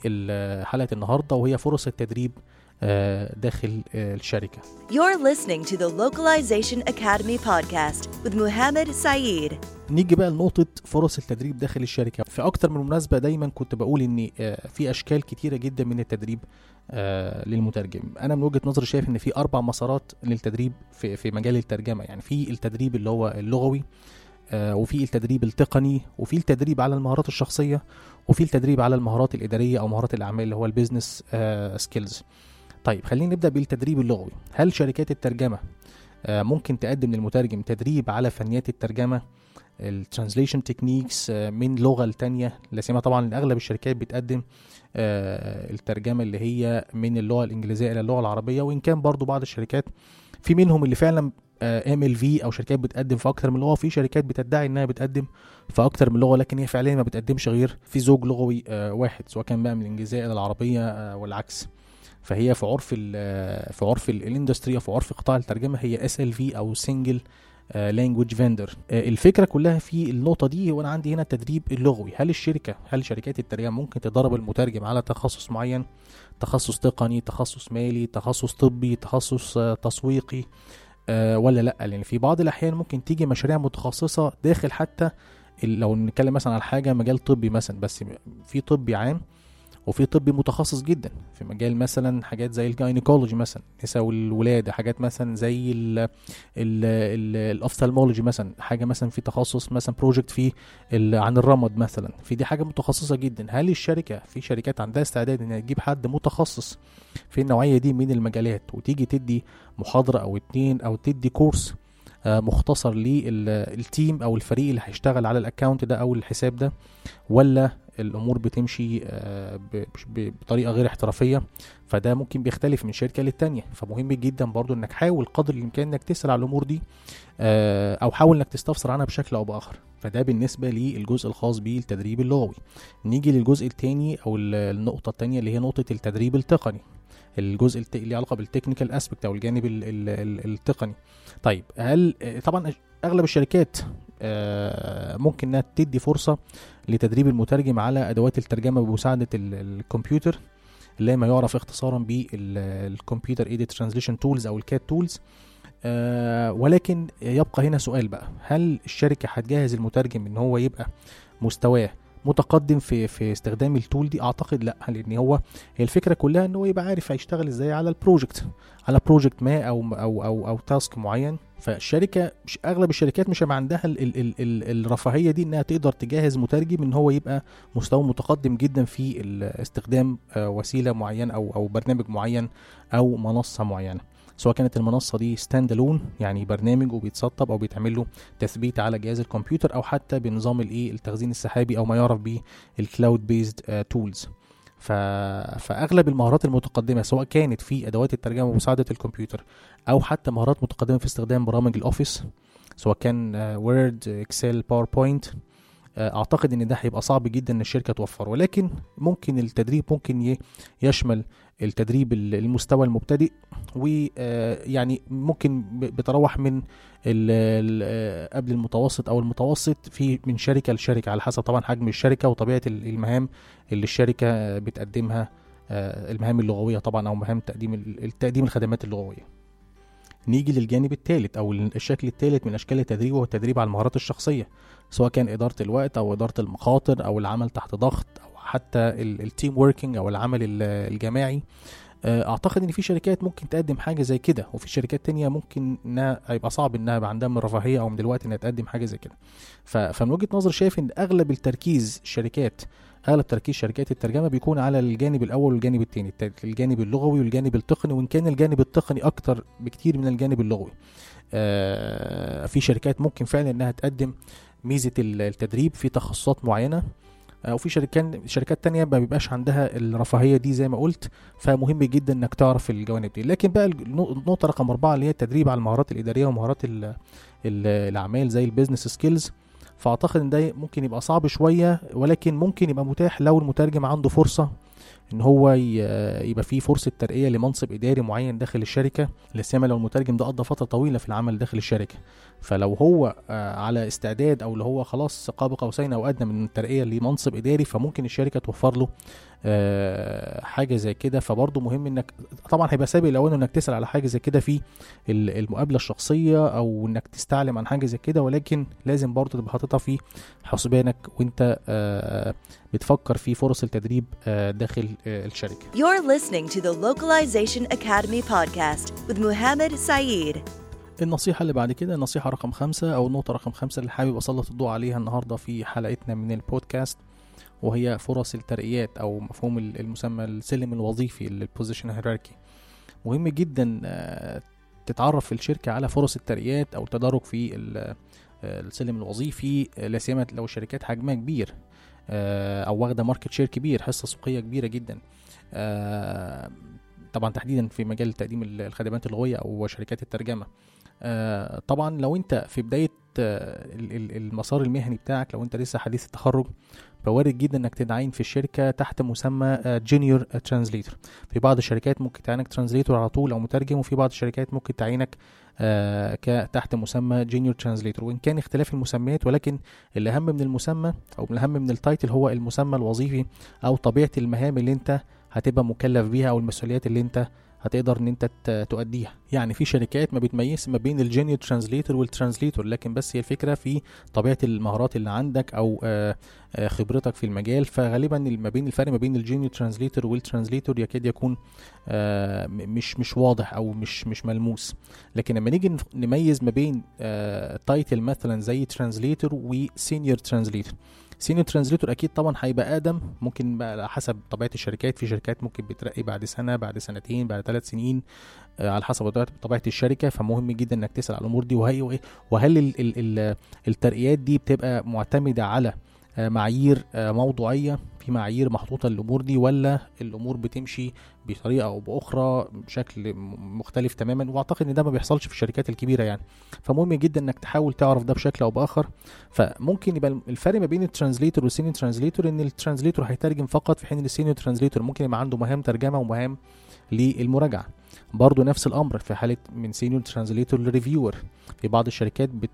حلقة النهارده وهي فرص التدريب داخل آه، الشركة. You're listening to the Localization Academy podcast with Muhammad Saeed. نيجي بقى لنقطة فرص التدريب داخل الشركة. في أكتر من مناسبة دايما كنت بقول إن آه، في أشكال كتيرة جدا من التدريب آه، للمترجم. أنا من وجهة نظري شايف إن في أربع مسارات للتدريب في في مجال الترجمة. يعني في التدريب اللي هو اللغوي آه، وفي التدريب التقني وفي التدريب على المهارات الشخصية وفي التدريب على المهارات الإدارية أو مهارات الأعمال اللي هو ال business skills طيب خلينا نبدأ بالتدريب اللغوي. هل شركات الترجمة آه، ممكن تقدم للمترجم تدريب على فنيات الترجمة؟ ال translation techniques من لغة لتانية؟ لا سيما طبعا أغلب الشركات بتقدم آه، الترجمة اللي هي من اللغة الإنجليزية إلى اللغة العربية وإن كان برضو بعض الشركات في منهم اللي فعلا MLV أو شركات بتقدم في أكتر من لغة وفي شركات بتدعي إنها بتقدم في أكتر من لغة لكن هي فعليا ما بتقدمش غير في زوج لغوي آه، واحد سواء كان بقى من الإنجليزية إلى العربية آه، والعكس. فهي في عرف ال في عرف ال- industry أو في عرف قطاع الترجمة هي SLV أو single language vendor الفكرة كلها في النقطة دي وأنا عندي هنا التدريب اللغوي هل الشركة هل شركات الترجمة ممكن تدرب المترجم على تخصص معين؟ تخصص تقني تخصص مالي تخصص طبي تخصص آه، تسويقي آه، ولا لأ؟ لأن في بعض الأحيان ممكن تيجي مشاريع متخصصة داخل حتى لو نتكلم مثلا على حاجة مجال طبي مثلا بس في طبي عام وفي طبي متخصص جدا. في مجال مثلا حاجات زي ال gynecology مثلا نساء والولاده حاجات مثلا زي ال ال ال ال ophthalmology مثلا حاجة مثلا في تخصص مثلا project في عن الرمد مثلا. في دي حاجة متخصصة جدا. هل الشركة في شركات عندها استعداد إنها تجيب حد متخصص في النوعية دي من المجالات وتيجي تدي محاضرة أو اتنين أو تدي course مختصر لل team أو الفريق اللي هيشتغل على ال account ده أو الحساب ده ولا الأمور بتمشي آه، بطريقة غير احترافية. فده ممكن بيختلف من شركة للتانية. فمهم جدا برضو إنك حاول قدر الإمكان إنك تسأل على الأمور دي آه، أو حاول إنك تستفسر عنها بشكل أو بآخر. فده بالنسبة للجزء الخاص بالتدريب اللغوي. نيجي للجزء الثاني أو ال- النقطة الثانية اللي هي نقطة التدريب التقني. الجزء اللي علاقة بال technical aspect أو الجانب ال- ال- ال- التقني. طيب هل آه، طبعا أغلب الشركات آه، ممكن إنها تدي فرصة لتدريب المترجم على أدوات الترجمة بمساعدة ال- الكمبيوتر اللي ما يعرف اختصارا بال computer-aided translation tools أو ال CAT tools آه ولكن يبقى هنا سؤال بقى. هل الشركة هتجهز المترجم إن هو يبقى مستواه متقدم في في استخدام ال tool دي. أعتقد لأ لأن هو هي الفكرة كلها إن هو يبقى عارف هيشتغل إزاي على ال project. على project ما أو أو أو أو task معين. فالشركة مش أغلب الشركات مش هيبقى عندها ال ال ال ال الرفاهية دي إنها تقدر تجهز مترجم إن هو يبقى مستوى متقدم جدا في استخدام آه، وسيلة معينة أو أو برنامج معين أو منصة معينة. سواء كانت المنصة دي stand-alone يعني برنامج وبيتسطب أو بيتعمل له تثبيت على جهاز الكمبيوتر أو حتى بنظام الإيه التخزين السحابي أو ما يعرف به ال cloud-based tools. فأغلب المهارات المتقدمة سواء كانت في أدوات الترجمة بمساعده الكمبيوتر أو حتى مهارات متقدمة في استخدام برامج ال Office سواء كان Word Excel PowerPoint أعتقد إن ده هيبقى صعب جدا إن الشركة توفره ولكن ممكن التدريب ممكن يشمل التدريب ال- المستوى المبتدئ ويعني ممكن ب- بتروح من آه، قبل المتوسط أو المتوسط في من شركة لشركة على حسب طبعا حجم الشركة وطبيعة ال- المهام اللي الشركة آه، بتقدمها آه، المهام اللغوية طبعا أو مهام تقديم ال- تقديم الخدمات اللغوية. نيجي للجانب الثالث أو الشكل الثالث من أشكال التدريب وهو التدريب على المهارات الشخصية سواء كان إدارة الوقت أو إدارة المخاطر أو العمل تحت ضغط أو حتى ال team working أو العمل ال- الجماعي. آه، أعتقد إن في شركات ممكن تقدم حاجة زي كده وفي شركات تانية ممكن إنها هيبقى صعب إنها يبقى عندها من الرفاهية أو من الوقت إنها تقدم حاجة زي كده. فمن وجهة نظري شايف إن أغلب التركيز الشركات أغلب تركيز شركات الترجمة بيكون على الجانب الأول والجانب الثاني الجانب اللغوي والجانب التقني وإن كان الجانب التقني أكتر بكتير من الجانب اللغوي. آه، في شركات ممكن فعلا إنها تقدم ميزة ال- التدريب في تخصصات معينة آه، وفي شركات شركات تانية ما بيبقاش عندها الرفاهية دي زي ما قلت فمهم جدا إنك تعرف الجوانب دي. لكن بقى النقطة رقم أربعة اللي هي التدريب على المهارات الإدارية ومهارات ال- ال- الأعمال زي ال business skills فأعتقد إن ده ممكن يبقى صعب شوية ولكن ممكن يبقى متاح لو المترجم عنده فرصة إن هو يبقى فيه فرصة ترقية لمنصب إداري معين داخل الشركة. لا سيما لو المترجم ده قضى فترة طويلة في العمل داخل الشركة. فلو هو آه، على استعداد أو اللي هو خلاص قاب قوسين أو أدنى من الترقية لمنصب إداري فممكن الشركة توفر له حاجة زي كده. فبرضه مهم إنك طبعا هيبقى سابق الاوان إنك تسأل على حاجة زي كده في ال- المقابلة الشخصية أو إنك تستعلم عن حاجة زي كده. ولكن لازم برضه تبقى حاططها في حسبانك وأنت آه، بتفكر في فرص التدريب آه، داخل آه، الشركة. You're listening to the Localization Academy podcast with Muhammad Saeed. النصيحة اللي بعد كده النصيحة رقم خمسة أو النقطة رقم خمسة اللي حابب أسلط الضوء عليها النهاردة في حلقتنا من البودكاست. وهي فرص الترقيات أو مفهوم ال- المسمى السلم الوظيفي ال position hierarchy مهم جدا آه، تتعرف في الشركة على فرص الترقيات أو التدرج في آه، السلم الوظيفي آه، لا سيما لو الشركات حجمها كبير أو واخدة market share كبير حصة سوقية كبيرة جدا. طبعا تحديدا في مجال تقديم ال- الخدمات اللغوية أو شركات الترجمة. آه، طبعا لو أنت في بداية ال- ال- المسار المهني بتاعك لو أنت لسه حديث التخرج فوارد جدا إنك تتعين في الشركة تحت مسمى junior translator في بعض الشركات ممكن تعينك translator على طول أو مترجم وفي بعض الشركات ممكن تعينك آه، تحت مسمى junior translator وإن كان اختلاف المسميات ولكن الأهم من المسمى أو الأهم من ال title هو المسمى الوظيفي أو طبيعة المهام اللي أنت هتبقى مكلف بيها أو المسؤوليات اللي أنت هتقدر إن أنت تؤديها. يعني في شركات ما بتميز ما بين ال junior translator وال translator لكن بس هي الفكرة في طبيعة المهارات اللي عندك أو آه، آه، خبرتك في المجال. فغالبا ما بين الفرق ما بين ال junior translator وال translator يكاد يكون آه، مش مش واضح أو مش مش ملموس. لكن لما نيجي نميز ما بين title مثلا زي translator و senior translator senior translator أكيد طبعا هيبقى اقدم ممكن بقى على حسب طبيعة الشركات. في شركات ممكن بترقي بعد سنة بعد سنتين بعد ثلاث سنين آه، على حسب طبيعة الشركة. فمهم جدا إنك تسأل على الأمور دي. وهي وهل ال ال ال الترقيات دي بتبقى معتمدة على معايير آه، موضوعية في معايير محطوطة للأمور دي ولا الأمور بتمشي بطريقة أو بأخرى بشكل مختلف تماما؟ وأعتقد إن ده ما بيحصلش في الشركات الكبيرة يعني. فمهم جدا إنك تحاول تعرف ده بشكل أو بآخر. فممكن يبقى الفرق ما بين ال translator وال senior translator إن ال translator هيترجم فقط في حين ال senior translator ممكن يبقى عنده مهام ترجمة ومهام للمراجعة. برضه نفس الأمر في حالة من senior translator ل reviewer في بعض الشركات بت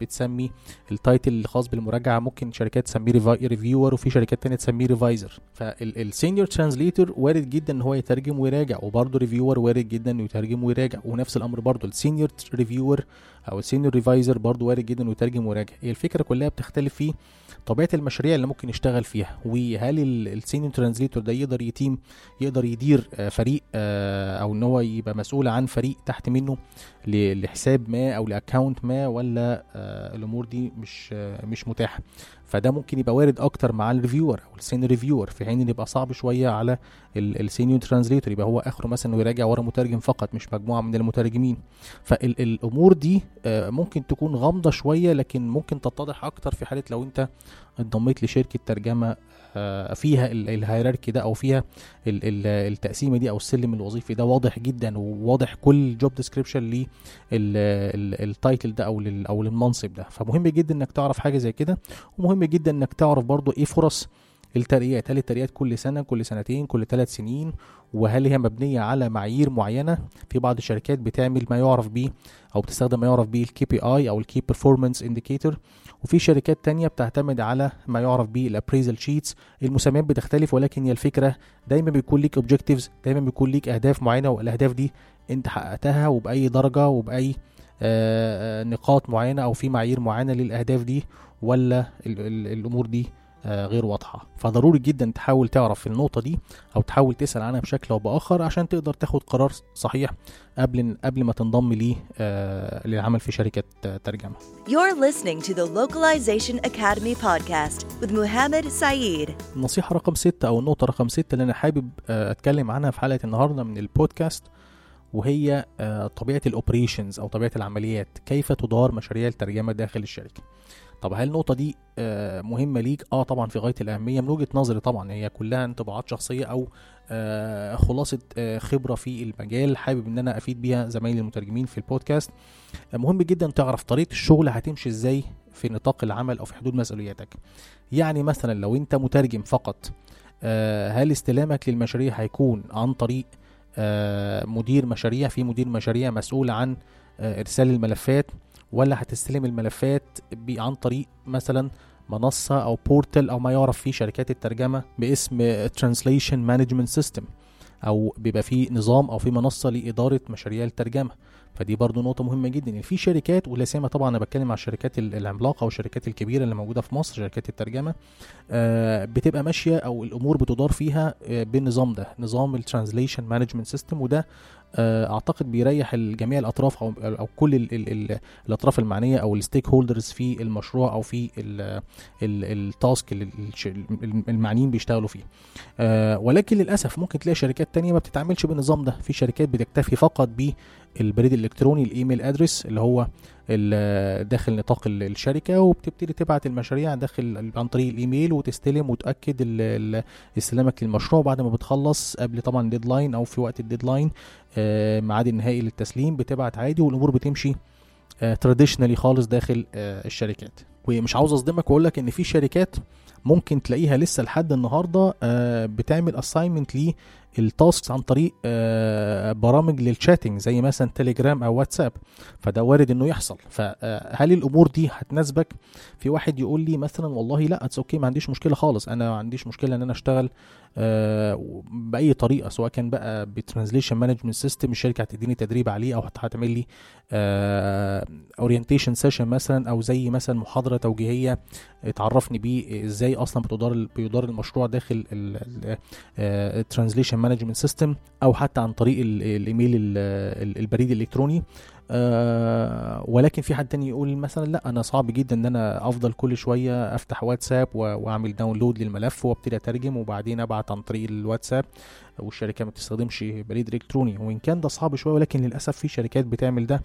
بتسمي ال title الخاص بالمراجعة ممكن شركات تسميه reviewer وفي شركات تانية تسميه reviser فال senior translator وارد جدا إن هو يترجم ويراجع وبرضه reviewer وارد جدا إنه يترجم ويراجع ونفس الأمر برضه ال senior reviewer أو ال senior reviser برضه وارد جدا إنه يترجم ويراجع. هي الفكرة كلها بتختلف في طبيعة المشاريع اللي ممكن يشتغل فيها وهل ال senior translator ده يقدر يتيم يقدر يدير آه، فريق آه، أو إن هو يبقى مسؤول عن فريق تحت منه لحساب ما أو ل account ما ولا آه، الأمور دي مش مش متاحة؟ فده ممكن يبقى وارد أكتر مع ال reviewer أو ال senior reviewer في حين إن يبقى صعب شوية على ال senior translator يبقى هو آخره مثلا إنه يراجع ورا مترجم فقط مش مجموعة من المترجمين. فالامور دي آه، ممكن تكون غامضة شوية لكن ممكن تتضح أكتر في حالة لو أنت انضميت لشركة ترجمة آه، فيها ال- ال hierarchy ده أو فيها ال- ال- التقسيمة دي أو السلم الوظيفي ده واضح جدا وواضح كل job description لل title ده أو أو للمنصب ده. فمهم جدا إنك تعرف حاجة زي كده ومهم جدا إنك تعرف برضو إيه فرص الترقيات. هل الترقيات كل سنة كل سنتين كل ثلاث سنين؟ وهل هي مبنية على معايير معينة؟ في بعض الشركات بتعمل ما يعرف بيه أو بتستخدم ما يعرف بيه ال KPI أو ال key performance indicator وفي شركات تانية بتعتمد على ما يعرف بيه ال appraisal sheets المسميات بتختلف ولكن هي الفكرة دايما بيكون ليك objectives دايما بيكون ليك أهداف معينة والأهداف دي أنت حققتها وبأي درجة وبأي آه، آه، نقاط معينة أو في معايير معينة للأهداف دي ولا ال- ال- الأمور دي غير واضحة. فضروري جدا تحاول تعرف النقطة دي أو تحاول تسأل عنها بشكل أو بآخر عشان تقدر تاخد قرار صحيح قبل قبل ما تنضم ليه آه، للعمل في شركة آه، ترجمة. You're listening to the Localization Academy podcast with Muhammad Saeed. النصيحة رقم ستة أو النقطة رقم ستة اللي أنا حابب آه، أتكلم عنها في حلقة النهاردة من البودكاست وهي آه، طبيعة ال operations أو طبيعة العمليات. كيف تدار مشاريع الترجمة داخل الشركة؟ طب هل النقطة دي آه، مهمة ليك؟ آه طبعا في غاية الأهمية. من وجهة نظري طبعا هي كلها انطباعات شخصية أو آه، خلاصة آه، خبرة في المجال حابب إن أنا أفيد بيها زمايلي المترجمين في البودكاست. مهم جدا تعرف طريقة الشغل هتمشي إزاي في نطاق العمل أو في حدود مسؤولياتك. يعني مثلا لو أنت مترجم فقط هل استلامك للمشاريع هيكون عن طريق مدير مشاريع؟ في مدير مشاريع مسؤول عن إرسال الملفات؟ ولا هتستلم الملفات عن طريق مثلا منصة أو بورتال أو ما يعرف في شركات الترجمة باسم Translation Management System أو بيبقى في نظام أو في منصة لإدارة مشاريع الترجمة. فدي برضو نقطة مهمة جدا. إن في شركات ولا سيما طبعا أنا بتكلم على الشركات ال- العملاقة والشركات الكبيرة اللي موجودة في مصر شركات الترجمة آه، بتبقى ماشية أو الأمور بتدار فيها آه، بالنظام ده نظام ال translation management system وده أعتقد بيريح جميع الأطراف أو أو كل ال ال ال الأطراف المعنية أو ال stakeholders في المشروع أو في ال task المعنيين بيشتغلوا فيه. آه، ولكن للأسف ممكن تلاقي شركات تانية ما بتتعاملش بالنظام ده. في شركات بتكتفي فقط بالبريد الإلكتروني ال email address اللي هو داخل نطاق ال- الشركة وبتبتدي تبعت المشاريع داخل عن طريق الإيميل وتستلم وتأكد استلامك للمشروع بعد ما بتخلص قبل طبعا ال deadline أو في وقت ال deadline آه، ميعاد النهائي للتسليم بتبعت عادي والأمور بتمشي traditionally خالص داخل آه، الشركات. ومش عاوز أصدمك وأقول لك إن في شركات ممكن تلاقيها لسه لحد النهارده آه، بتعمل assignment لل tasks عن طريق آه، برامج لل chatting زي مثلا تليجرام أو واتساب. فده وارد إنه يحصل. فهل الأمور دي هتناسبك؟ في واحد يقول لي مثلا والله لا it's okay ما عنديش مشكلة خالص. أنا ما عنديش مشكلة إن أنا أشتغل آه، بأي طريقة سواء كان بقى ب translation management system الشركة هتديني تدريب عليه أو هت- هتعمل لي orientation session مثلا أو زي مثلا محاضرة توجيهية تعرفني بيه إزاي أصلا بتدار بيدار المشروع داخل ال translation management system أو حتى عن طريق ال- الإيميل ال- ال- البريد الإلكتروني. آه، ولكن في حد تاني يقول مثلا لا أنا صعب جدا إن أنا أفضل كل شوية أفتح واتساب وأعمل download للملف وأبتدي أترجم وبعدين أبعت عن طريق الواتساب والشركة ما بتستخدمش بريد إلكتروني. وإن كان ده صعب شوية ولكن للأسف في شركات بتعمل ده.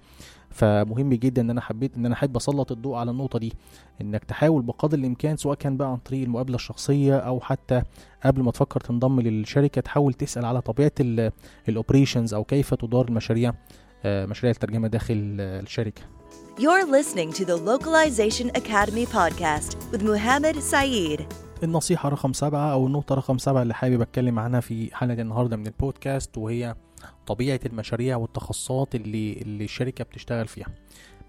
فمهم جدا إن أنا حبيت إن أنا أحب أسلط الضوء على النقطة دي إنك تحاول بقدر الإمكان سواء كان بقى عن طريق المقابلة الشخصية أو حتى قبل ما تفكر تنضم للشركة تحاول تسأل على طبيعة الاوبريشنز أو كيف تدار المشاريع. مشاريع الترجمة داخل آه، الشركة You're listening to the Localization Academy podcast with Muhammad Saeed. النصيحة رقم سبعة أو النقطة رقم سبعة اللي حابب أتكلم عنها في حلقة النهاردة من البودكاست وهي طبيعة المشاريع والتخصصات اللي اللي الشركة بتشتغل فيها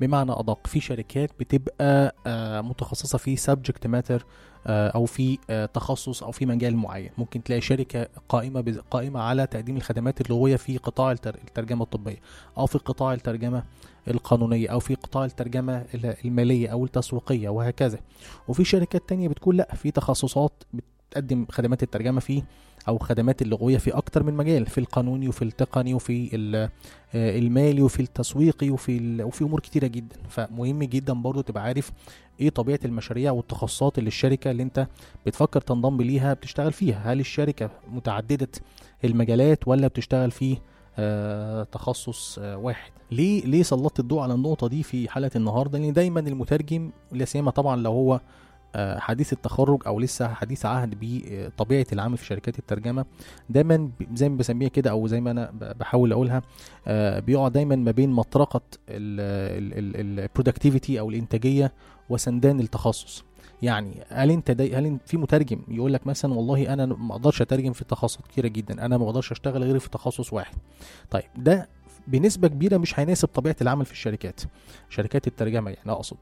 بمعنى أدق في شركات بتبقى آه، متخصصة في subject matter آه، أو في آه، تخصص أو في مجال معين. ممكن تلاقي شركة قائمة بز- قائمة على تقديم الخدمات اللغوية في قطاع التر- الترجمة الطبية أو في قطاع الترجمة القانونية أو في قطاع الترجمة ال- المالية أو التسويقية وهكذا. وفي شركات تانية بتكون لأ في تخصصات بتقدم خدمات الترجمة في أو خدمات اللغوية في أكتر من مجال في القانوني وفي التقني وفي آه، المالي وفي التسويقي وفي وفي أمور كتيرة جدا. فمهم جدا برضو تبقى عارف إيه طبيعة المشاريع والتخصصات اللي الشركة اللي أنت بتفكر تنضم ليها بتشتغل فيها. هل الشركة متعددة المجالات ولا بتشتغل في آه، تخصص آه، واحد؟ ليه ليه سلطت الضوء على النقطة دي في حلقة النهارده؟ لأن دايما المترجم لا سيما طبعا لو هو حديث التخرج أو لسه حديث عهد بطبيعه العمل في شركات الترجمة. دايما زي ما بسميها كده أو زي ما أنا بحاول أقولها آه، بيقعد دايما ما بين مطرقة ال productivity أو الإنتاجية وسندان التخصص. يعني هل أنت داي هل في مترجم يقول لك مثلا والله أنا ما أقدرش أترجم في تخصصات كتيرة جدا أنا ما أقدرش أشتغل غير في تخصص واحد. طيب ده بنسبة كبيرة مش هيناسب طبيعة العمل في الشركات شركات الترجمة يعني أقصد.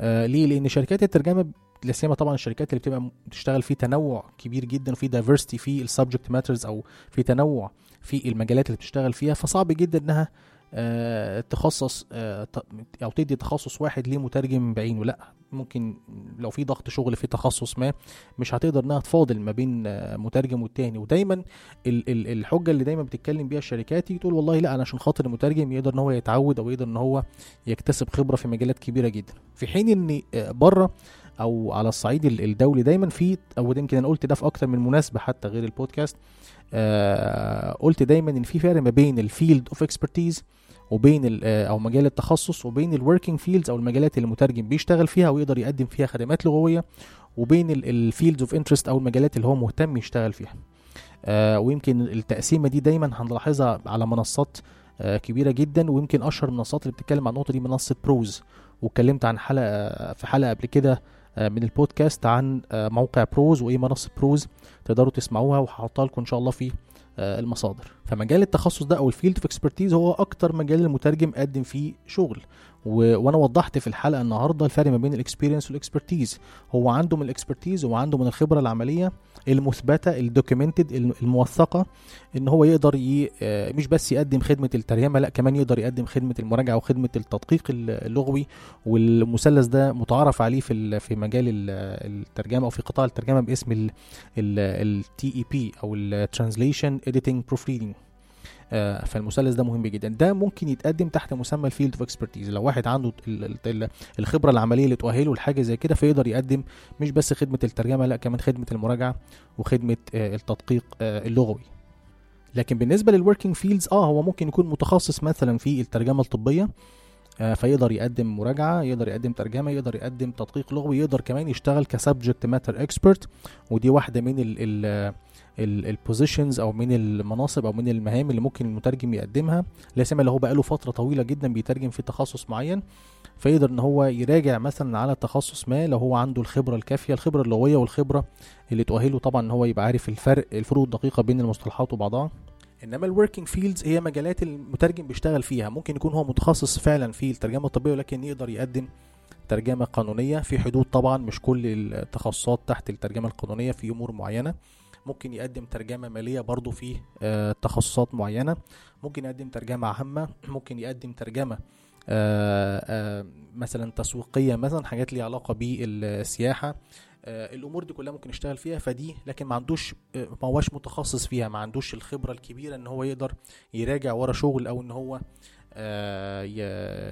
آه ليه؟ لأن شركات الترجمة لا سيما طبعا الشركات اللي بتبقى بتشتغل في تنوع كبير جدا وفي diversity في ال subject matters أو في تنوع في المجالات اللي بتشتغل فيها فصعب جدا إنها آه تخصص آه أو تدي تخصص واحد لمترجم بعينه. لأ ممكن لو في ضغط شغل في تخصص ما مش هتقدر إنها تفاضل ما بين آه مترجم والتاني. ودايما ال- ال- الحجة اللي دايما بتتكلم بيها الشركات تيجي تقول والله لأ أنا عشان خاطر المترجم يقدر إن هو يتعود أو يقدر إن هو يكتسب خبرة في مجالات كبيرة جدا. في حين إن بره أو على الصعيد ال- الدولي. دايما في أو يمكن أنا قلت ده في أكتر من مناسبة حتى غير البودكاست. آه قلت دايما إن في فرق ما بين ال field of expertise وبين آه، أو مجال التخصص وبين ال working fields أو المجالات اللي المترجم بيشتغل فيها ويقدر يقدم فيها خدمات لغوية وبين ال fields of interest أو المجالات اللي هو مهتم يشتغل فيها. آه ويمكن التقسيمة دي دايما هنلاحظها على منصات آه كبيرة جدا ويمكن أشهر المنصات اللي بتتكلم عن النقطة دي منصة بروز واتكلمت عن حلقة في حلقة قبل كده من البودكاست عن آه، موقع بروز وإيه منصة بروز تقدروا تسمعوها وهحطها لكم إن شاء الله في آه، المصادر. فمجال التخصص ده أو ال field of expertise هو أكتر مجال المترجم قدم فيه شغل. و... وأنا وضحت في الحلقة النهارده الفرق ما بين ال experience وال expertise هو عنده من ال expertise وعنده من الخبرة العملية المثبتة ال documented الموثقة إن هو يقدر ي... آه، مش بس يقدم خدمة الترجمه لأ كمان يقدر يقدم خدمة المراجعة وخدمة التدقيق اللغوي. والمثلث ده متعارف عليه في في مجال ال- الترجمة أو في قطاع الترجمة باسم ال TEP أو ال translation editing proofreading فالمثلث ده مهم جدا. ده ممكن يتقدم تحت مسمى ال field of expertise لو واحد عنده ال- ال- ال- الخبرة العملية اللي تؤهله لحاجة زي كده فيقدر يقدم مش بس خدمة الترجمة لأ كمان خدمة المراجعة وخدمة آه، التدقيق آه، اللغوي. لكن بالنسبة لل working fields آه هو ممكن يكون متخصص مثلا في الترجمة الطبية آه، فيقدر يقدم مراجعة يقدر يقدم ترجمة يقدر يقدم تدقيق لغوي يقدر كمان يشتغل ك subject matter expert ودي واحدة من ال ال positions أو من المناصب أو من المهام اللي ممكن المترجم يقدمها. لا سيما لو هو بقاله فترة طويلة جدا بيترجم في تخصص معين. فيقدر إن هو يراجع مثلا على تخصص ما لو هو عنده الخبرة الكافية الخبرة اللغوية والخبرة اللي تؤهله طبعا إن هو يبقى عارف الفرق الفروق الدقيقة بين المصطلحات وبعضها. إنما ال working fields هي مجالات المترجم بيشتغل فيها. ممكن يكون هو متخصص فعلا في الترجمة الطبية ولكن يقدر يقدم ترجمة قانونية. في حدود طبعا مش كل التخصصات تحت الترجمة القانونية في أمور معينة. ممكن يقدم ترجمة مالية برضو في آه، تخصصات معينة. ممكن يقدم ترجمة عامة. ممكن يقدم ترجمة آه، آه، مثلا تسويقية مثلا حاجات ليها علاقة بالسياحة. آه، الأمور دي كلها ممكن يشتغل فيها فدي لكن ما عندوش آه، ما هوش متخصص فيها ما عندوش الخبرة الكبيرة إن هو يقدر يراجع ورا شغل أو إن هو آه،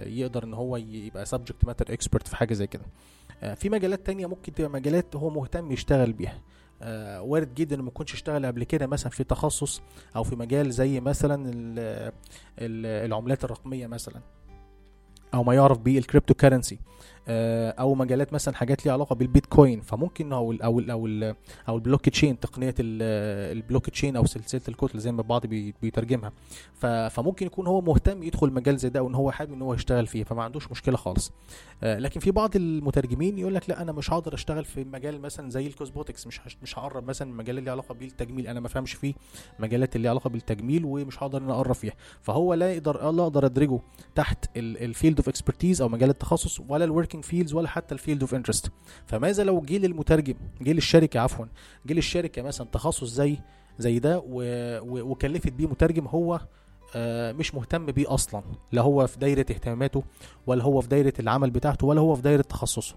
يقدر إن هو يبقى subject matter expert في حاجة زي كده. آه، في مجالات تانية ممكن تبقى مجالات هو مهتم يشتغل بيها. آه، وارد جدا ما يكونش اشتغل قبل كده مثلا في تخصص أو في مجال زي مثلا ال- ال- العملات الرقمية مثلا أو ما يعرف بال cryptocurrency أو مجالات مثلا حاجات ليها علاقة بالبيتكوين. فممكن أو ال أو ال أو ال أو البلوك تشين تقنية ال- البلوك تشين أو سلسلة الكتل زي ما بي- بيترجمها. فممكن يكون هو مهتم يدخل مجال زي ده وإن هو حابب إن هو يشتغل فيه فما عندوش مشكلة خالص. آه، لكن في بعض المترجمين يقول لك لا أنا مش هقدر أشتغل في مجال مثلا زي ال cosmetics مش مش هقرب مثلا من المجال اللي علاقة بالتجميل. أنا ما فهمش فيه مجالات اللي علاقة بالتجميل ومش هقدر إن أقرب فيها. فهو لا يقدر لا أقدر أدرجه تحت ال field of expertise أو مجال التخصص ولا ال working fields ولا حتى ال field of interest فماذا لو جه للمترجم جه للشركه عفوا جه للشركه مثلا تخصص زي زي ده. وكلفت بيه مترجم هو آه، مش مهتم بيه أصلا لا هو في دايرة اهتماماته ولا هو في دايرة العمل بتاعته ولا هو في دايرة تخصصه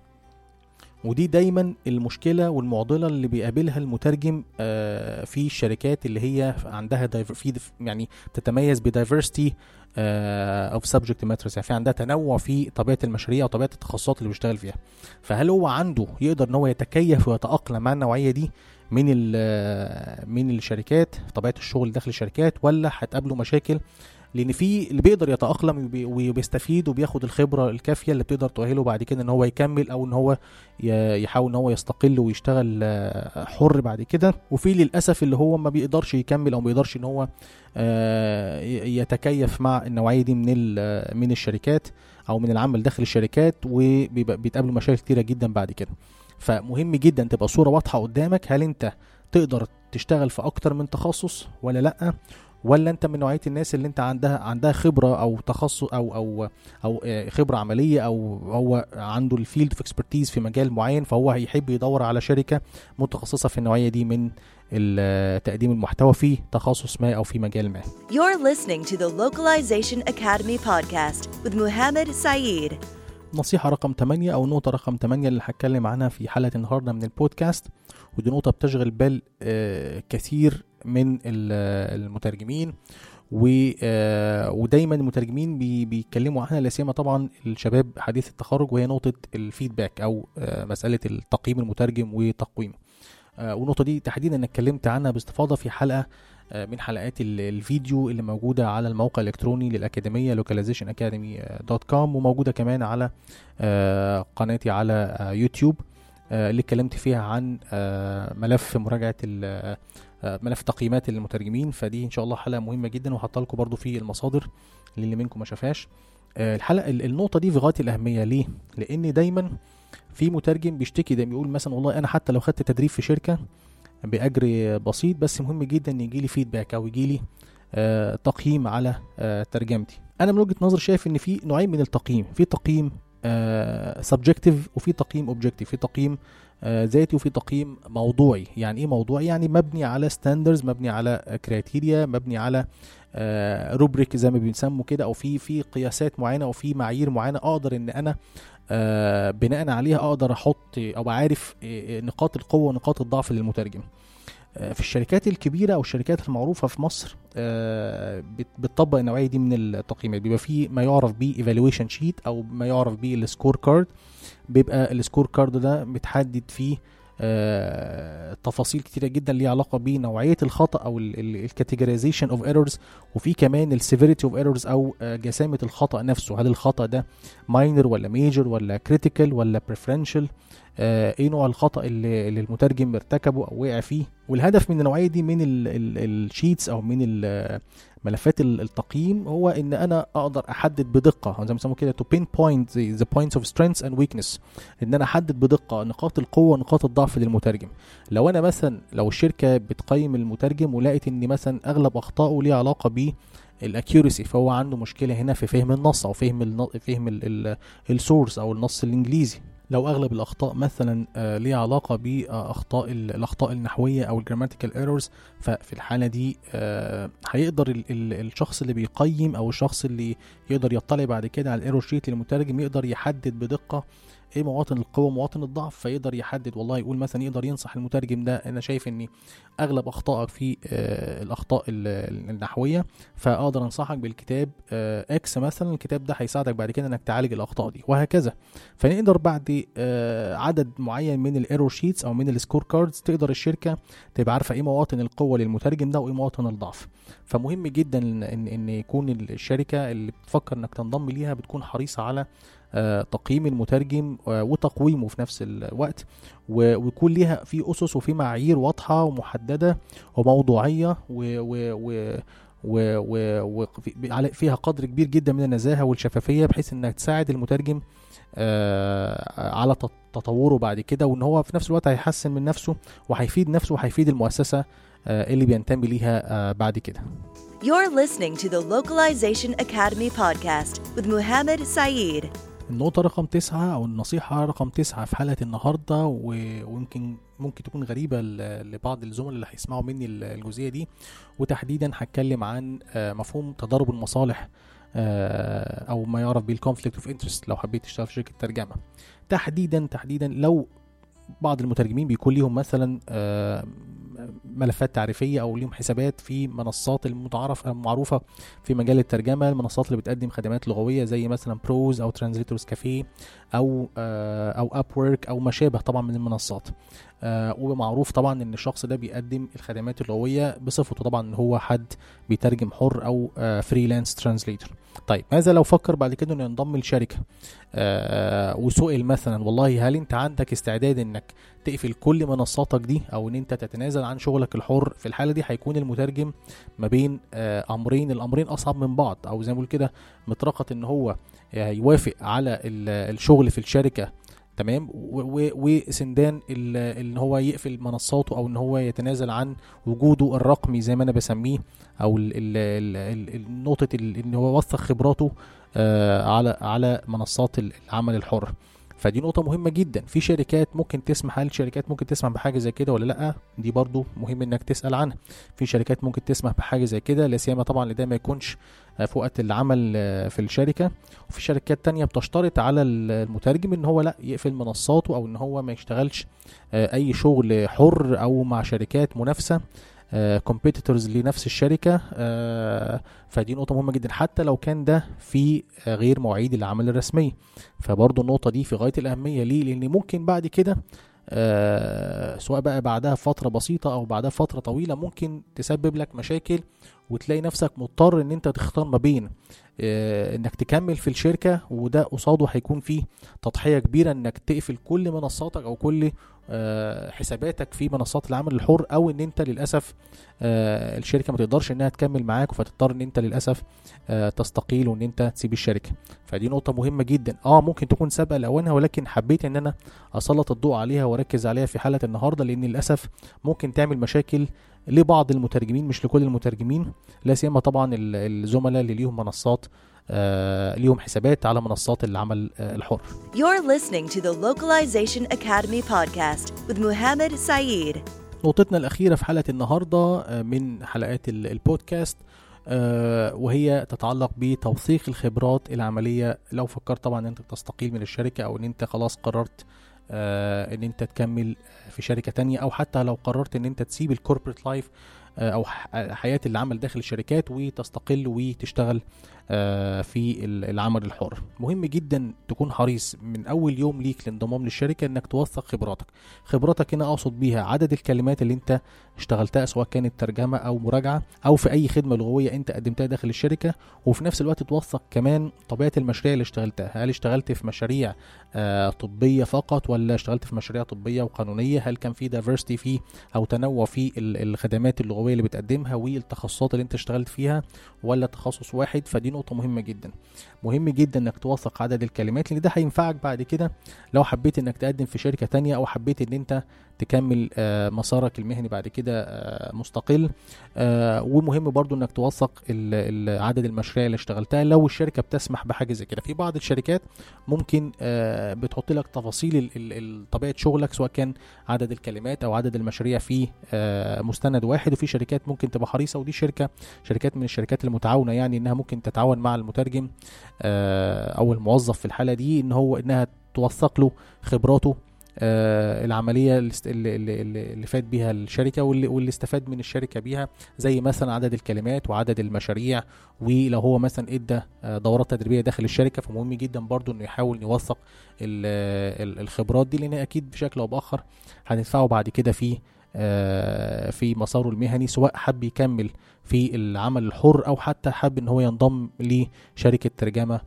ودي دايما المشكلة والمعضلة اللي بيقابلها المترجم آه، في الشركات اللي هي عندها في يعني تتميز ب diversity of subject matters يعني في عندها تنوع في طبيعة المشاريع وطبيعه التخصصات اللي بيشتغل فيها. فهل هو عنده يقدر إن هو يتكيف ويتأقلم مع النوعية دي من ال- من الشركات طبيعة الشغل داخل الشركات ولا هتقابله مشاكل؟ لأن في اللي بيقدر يتأقلم وبي- وبيستفيد وبياخد الخبرة الكافية اللي بتقدر تؤهله بعد كده إن هو يكمل أو إن هو يحاول إن هو يستقل ويشتغل حر بعد كده. وفي للأسف اللي هو ما بيقدرش يكمل أو ما بيقدرش إن هو آه، يتكيف مع النوعية دي من من الشركات أو من العمل داخل الشركات وبيتقابلوا مشاكل كتيرة جدا بعد كده. فمهم جدا تبقى صورة واضحة قدامك هل أنت تقدر تشتغل في أكتر من تخصص ولا لأ؟ ولا انت من نوعية الناس اللي انت عندها عندها خبرة أو تخصص أو أو أو آه، خبرة عملية أو هو عنده ال field of expertise في مجال معين فهو هيحب يدور على شركة متخصصة في النوعية دي من ال- تقديم المحتوى في تخصص ما أو في مجال ما You're listening to the Localization Academy podcast with Muhammad Saeed. نصيحة رقم 8 أو نقطة رقم 8 اللي هتكلم عنها في حلقة النهاردة من البودكاست ودي نقطة بتشغل بال آه، كثير من ال- المترجمين آه، ودايما المترجمين بي- بيتكلموا. عنها لا سيما طبعا الشباب حديث التخرج وهي نقطة الفيدباك أو آه، مسألة التقييم المترجم وتقويمه. آه، والنقطة دي تحديدا أنا اتكلمت عنها باستفاضة في حلقة آه، من حلقات ال- الفيديو اللي موجودة على الموقع الإلكتروني للأكاديمية localizationacademy.com وموجودة كمان على قناتي على يوتيوب اللي اتكلمت فيها عن ملف آه، ملف تقييمات المترجمين فدي إن شاء الله حلقة مهمة جدا وهحطها لكم برضو في المصادر للي منكم ما شافهاش. آه، الحلقة ال- النقطة دي في غاية الأهمية. ليه؟ لأن دايما في مترجم بيشتكي ده بيقول مثلا والله أنا حتى لو خدت تدريب في شركة بأجر بسيط بس مهم جدا إن يجي لي feedback أو يجي لي آه تقييم على آه ترجمتي. أنا من وجهة نظري شايف إن في نوعين من التقييم. في تقييم subjective وفي تقييم objective في تقييم ذاتي وفي تقييم موضوعي. يعني إيه موضوعي يعني مبني على standards مبني على criteria مبني على rubric زي ما بنسموا كده أو في في قياسات معينة أو في معايير معينة أقدر إن أنا آه بناء عليها أقدر أحط أو آه، نقاط القوة ونقاط الضعف للمترجم. آه، في الشركات الكبيرة أو الشركات المعروفة في مصر آه، بت- بتطبق النوعية دي من التقييمات. بيبقى في ما يعرف بيه evaluation sheet أو ما يعرف بيه ال scorecard بيبقى ال scorecard ده متحدد فيه آه، تفاصيل كتيرة جدا ليها علاقة بنوعية الخطأ أو ال categorization of errors وفي كمان ال severity of errors أو آه، جسامة الخطأ نفسه. هل الخطأ ده minor ولا major ولا critical ولا preferential آه إيه نوع الخطأ اللي, اللي المترجم ارتكبه أو وقع فيه. والهدف من النوعية دي من ال sheets أو من ملفات ال- التقييم هو ان أنا أقدر احدد بدقة زي ما بيسموه كده to pinpoint the, the points of strengths and weakness. ان أنا احدد بدقة نقاط القوة ونقاط الضعف للمترجم. لو أنا مثلا لو الشركة بتقيم المترجم ولقيت ان مثلا اغلب اخطائه ليها علاقة ب ال accuracy فهو عنده مشكلة هنا في فهم النص أو فهم الن- فهم ال source أو النص الإنجليزي. لو أغلب الأخطاء مثلا آه، ليها علاقة بأخطاء ال- الأخطاء النحوية أو ال grammatical errors ففي الحالة دي آه، هيقدر ال- ال- الشخص اللي بيقيم أو الشخص اللي يقدر يطلع بعد كده على ال error sheet للمترجم يقدر يحدد بدقة إيه مواطن القوة ومواطن الضعف فيقدر يحدد والله يقول مثلا يقدر ينصح المترجم ده أنا شايف ان أغلب أخطائك في آه، الأخطاء ال- النحوية فأقدر أنصحك بالكتاب آه، X مثلا الكتاب ده هيساعدك بعد كده إنك تعالج الأخطاء دي وهكذا. فنقدر بعد آه، عدد معين من ال error sheets أو من ال scorecards تقدر الشركة تبقى عارفة إيه مواطن القوة للمترجم ده وإيه مواطن الضعف. فمهم جدا ان ان يكون الشركة اللي بتفكر إنك تنضم ليها بتكون حريصة على آه، تقييم المترجم آه، وتقويمه في نفس الوقت و- ويكون ليها في أسس وفي معايير واضحة ومحددة وموضوعية و و و و و على- فيها قدر كبير جدا من النزاهة والشفافية بحيث إنها تساعد المترجم آه، على تط- تطوره بعد كده وإن هو في نفس الوقت هيحسن من نفسه وهيفيد نفسه وهيفيد المؤسسة آه، اللي بينتمي ليها آه، بعد كده You're listening to the Localization Academy podcast with Muhammad Saeed. النقطة رقم تسعة أو النصيحة رقم تسعة في حلقة النهاردة ويمكن ممكن تكون غريبة لبعض الزملاء اللي هيسمعوا مني ال- الجزئية دي. وتحديدا هتكلم عن آه، مفهوم تضارب المصالح آه، أو ما يعرف بال conflict of interest لو حبيت تشتغل في شركة ترجمة تحديدا تحديدا لو بعض المترجمين بيكون ليهم مثلا آه، ملفات تعريفية أو ليهم حسابات في منصات المتعارف المعروفة في مجال الترجمة المنصات اللي بتقدم خدمات لغوية زي مثلا ProZ أو TranslatorsCafe أو آه، أو Upwork أو ما شابه طبعا من المنصات. آه، ومعروف طبعا إن الشخص ده بيقدم الخدمات اللغويه بصفته طبعا إن هو حد بيترجم حر أو freelance translator طيب ماذا لو فكر بعد كده إنه ينضم لشركة؟ آه، وسئل مثلا والله هل أنت عندك استعداد إنك تقفل كل منصاتك دي أو إن أنت تتنازل عن شغلك الحر في الحالة دي؟ هيكون المترجم ما بين آه، أمرين الأمرين أصعب من بعض أو زي ما بقول كده مطرقه إن هو آه، يوافق على ال- الشغل في الشركة تمام؟ وسندان إن هو يقفل منصاته أو إن هو يتنازل عن وجوده الرقمي زي ما أنا بسميه أو نقطة إن هو وثق خبراته آه، على على منصات ال- العمل الحر. فدي نقطة مهمة جدا. في شركات ممكن تسمح هل شركات ممكن تسمح بحاجة زي كده ولا لأ؟ دي برضو مهم إنك تسأل عنها. في شركات ممكن تسمح بحاجة زي كده لا سيما طبعا لده ما يكونش آه، في وقت العمل آه، في الشركة وفي شركات تانية بتشترط على المترجم إن هو لأ يقفل منصاته أو إن هو ما يشتغلش آه، أي شغل حر أو مع شركات منافسة كومبيتيتورز لنفس الشركة آه، فدي نقطة مهمة جدا حتى لو كان ده في آه، غير مواعيد العمل الرسمية فبرضه النقطة دي في غاية الأهمية ليه؟ لأن ممكن بعد كده آه سواء بقى بعدها فتره بسيطة أو بعدها فتره طويلة ممكن تسبب لك مشاكل وتلاقي نفسك مضطر إن أنت تختار ما بين آه إنك تكمل في الشركة وده قصاده هيكون فيه تضحية كبيرة إنك تقفل كل منصاتك أو كل آه حساباتك في منصات العمل الحر أو إن أنت للأسف آه الشركة ما تقدرش إنها تكمل معاك فتضطر إن أنت للأسف آه تستقيل وإن أنت تسيب الشركة. فدي نقطة مهمة جدا. آه ممكن تكون سابقة لأوانها ولكن حبيت إن أنا أسلط الضوء عليها وأركز عليها في حلقه النهارده لأن للأسف ممكن تعمل مشاكل لبعض المترجمين مش لكل المترجمين. لا سيما طبعا الزملاء اللي ليهم منصات آه ليهم حسابات على منصات العمل آه الحر You're listening to the Localization Academy podcast with Muhammad Saeed. نقطتنا الأخيرة في حلقة النهاردة آه من حلقات البودكاست آه وهي تتعلق بتوثيق الخبرات العملية لو فكرت طبعا أنت تستقيل من الشركة أو إن أنت خلاص قررت آه إن أنت تكمل في شركة تانية أو حتى لو قررت إن أنت تسيب ال corporate life آه أو حياة العمل داخل الشركات وتستقل وتشتغل آه في العمل الحر. مهم جدا تكون حريص من أول يوم ليك لانضمام للشركة إنك توثق خبراتك. خبراتك هنا أقصد بيها عدد الكلمات اللي أنت اشتغلتها سواء كانت ترجمة أو مراجعة أو في أي خدمة لغوية أنت قدمتها داخل الشركة وفي نفس الوقت توثق كمان طبيعة المشاريع اللي اشتغلتها. هل اشتغلت في مشاريع آه طبية فقط ولا اشتغلت في مشاريع طبية وقانونية؟ هل كان في دايفرستي في أو تنوع في الخدمات اللغوية اللي بتقدمها والتخصصات اللي انت اشتغلت فيها ولا تخصص واحد؟ فدي نقطة مهمة جدا. مهم جدا انك توثق عدد الكلمات لأن ده هينفعك بعد كده لو حبيت انك تقدم في شركة تانية أو حبيت إن انت تكمل آه مسارك المهني بعد كده آه مستقل. آه ومهم برضو إنك توثق عدد المشاريع اللي اشتغلتها. لو الشركة بتسمح بحاجة زي كده. في بعض الشركات ممكن بتحط لك تفاصيل طبيعة شغلك سواء كان عدد الكلمات أو عدد المشاريع في مستند واحد. وفي شركات ممكن تبقى حريصة ودي شركة شركات من الشركات المتعاونة يعني إنها ممكن تتعاون مع المترجم أو الموظف في الحالة دي إن هو إنها توثق له خبراته العملية اللي, اللي, اللي فات بيها الشركة واللي, واللي استفاد من الشركة بيها زي مثلا عدد الكلمات وعدد المشاريع ولو هو مثلا إدى آه دورات تدريبية داخل الشركة فمهم جدا برضو إنه يحاول يوثق الخبرات دي لأن أكيد بشكل أو بآخر هتدفعه بعد كده في آه في مساره المهني سواء حب يكمل في العمل الحر أو حتى حب إن هو ينضم لشركة ترجمة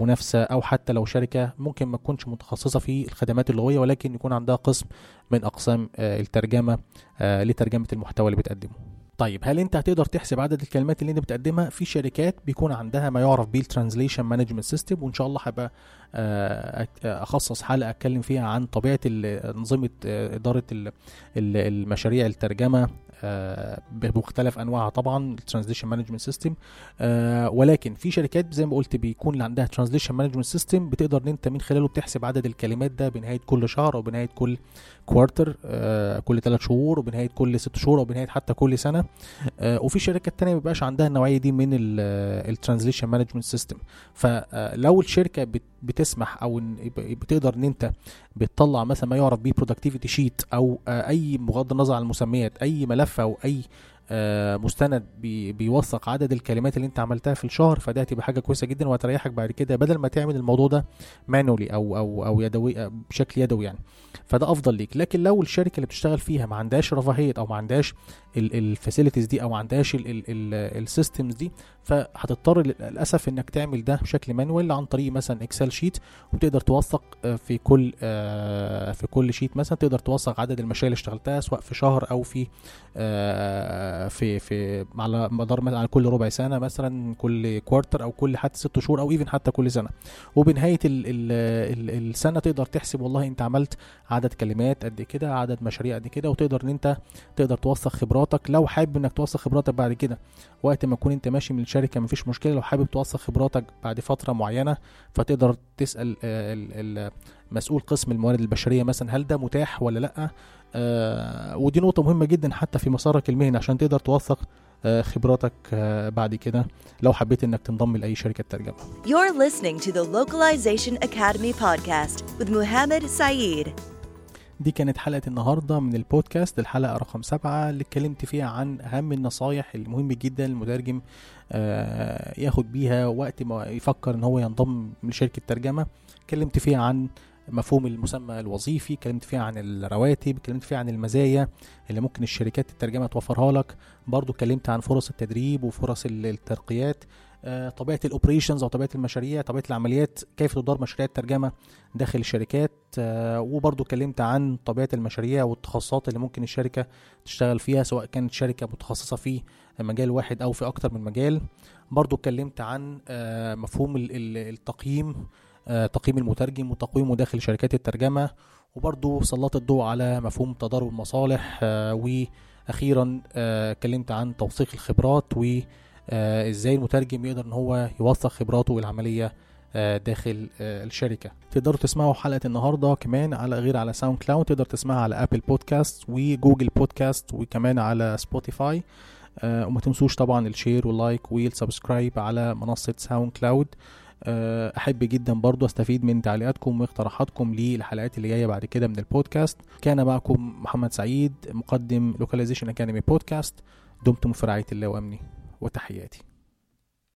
منافسة أو حتى لو شركة ممكن ما تكونش متخصصة في الخدمات اللغوية ولكن يكون عندها قسم من أقسام الترجمة لترجمة المحتوى اللي بتقدمه. طيب هل أنت هتقدر تحسب عدد الكلمات اللي أنت بتقدمها في شركات بيكون عندها ما يعرف بيه ال translation management system وإن شاء الله هبقى أخصص حلقة أتكلم فيها عن طبيعة انظمه إدارة المشاريع الترجمة بمختلف أنواعها طبعا ال translation management system ولكن في شركات زي ما قلت بيكون عندها translation management system بتقدر إن أنت من خلاله بتحسب عدد الكلمات ده بنهاية كل شهر أو بنهاية كل quarter كل ثلاث شهور وبنهاية كل ست شهور أو بنهايه حتى كل سنة. وفي شركات تانية ما بيبقاش عندها النوعية دي من ال translation management system فلو الشركة بتسمح أو بتقدر إن أنت بتطلع مثلا ما يعرف بيه productivity sheet أو أي بغض النظر عن المسميات أي ملف أو أي آه مستند بي بيوثق عدد الكلمات اللي انت عملتها في الشهر فده هتبقى حاجة كويسة جدا وهتريحك بعد كده بدل ما تعمل الموضوع ده manually أو أو أو يدوي بشكل يدوي يعني. فده أفضل ليك. لكن لو الشركة اللي بتشتغل فيها ما عندهاش رفاهية أو ما عندهاش ال facilities دي أو ما عندهاش ال systems دي فهتضطر للأسف إنك تعمل ده بشكل manual عن طريق مثلا Excel sheet وتقدر توثق في كل في كل sheet مثلا تقدر توثق عدد المشاريع اللي اشتغلتها سواء في شهر أو في في في على مدار على كل ربع سنة مثلا كل quarter أو كل حتى ست شهور أو even حتى كل سنة. وبنهاية ال ال ال السنة تقدر تحسب والله أنت عملت عدد كلمات قد كده عدد مشاريع قد كده وتقدر إن أنت تقدر توثق خبراتك. لو حابب إنك توثق خبراتك بعد كده وقت ما تكون أنت ماشي من الشركة مفيش مشكلة. لو حابب توثق خبراتك بعد فترة معينة فتقدر تسأل مسؤول قسم الموارد البشرية مثلا هل ده متاح ولا لأ؟ آه ودي نقطة مهمة جدا حتى في مسارك المهني عشان تقدر توثق آه خبراتك آه بعد كده. لو حبيت إنك تنضم لأي شركة ترجمه You're listening to the Localization Academy podcast with Muhammad Saeed. دي كانت حلقة النهاردة من البودكاست الحلقة رقم سبعة اللي اتكلمت فيها عن أهم النصايح المهم جدا المترجم آه ياخد بيها وقت ما يفكر إن هو ينضم لشركة ترجمة. اتكلمت فيها عن مفهوم المسمى الوظيفي اتكلمت فيها عن الرواتب اتكلمت فيها عن المزايا اللي ممكن الشركات الترجمة توفرها لك. برضو اتكلمت عن فرص التدريب وفرص ال- الترقيات. آه، طبيعة الاوبريشنز أو طبيعة المشاريع طبيعة العمليات كيف تدار مشاريع الترجمة داخل الشركات. آه، وبرضو اتكلمت عن طبيعة المشاريع والتخصصات اللي ممكن الشركة تشتغل فيها سواء كانت شركة متخصصة في مجال واحد أو في أكتر من مجال. برضو اتكلمت عن آه، مفهوم ال- ال- التقييم آه، تقييم المترجم وتقويمه داخل شركات الترجمة. وبرضو سلط الضوء على مفهوم تضارب المصالح آه، وأخيرا آه، اتكلمت عن توثيق الخبرات وإزاي المترجم يقدر إن هو يوثق خبراته العملية آه، داخل آه، الشركة. تقدروا تسمعوا حلقة النهاردة كمان على غير على SoundCloud تقدر تسمعها على Apple Podcasts و Google Podcasts وكمان على Spotify آه، وما تنسوش طبعا ال share وال like وال subscribe على منصة SoundCloud آه، أحب جدا برضو أستفيد من تعليقاتكم واقتراحاتكم للحلقات اللي جاية بعد كده من البودكاست. كان معكم محمد سعيد مقدم Localization Academy Podcast. دمتم في رعاية الله وامنه وتحياتي.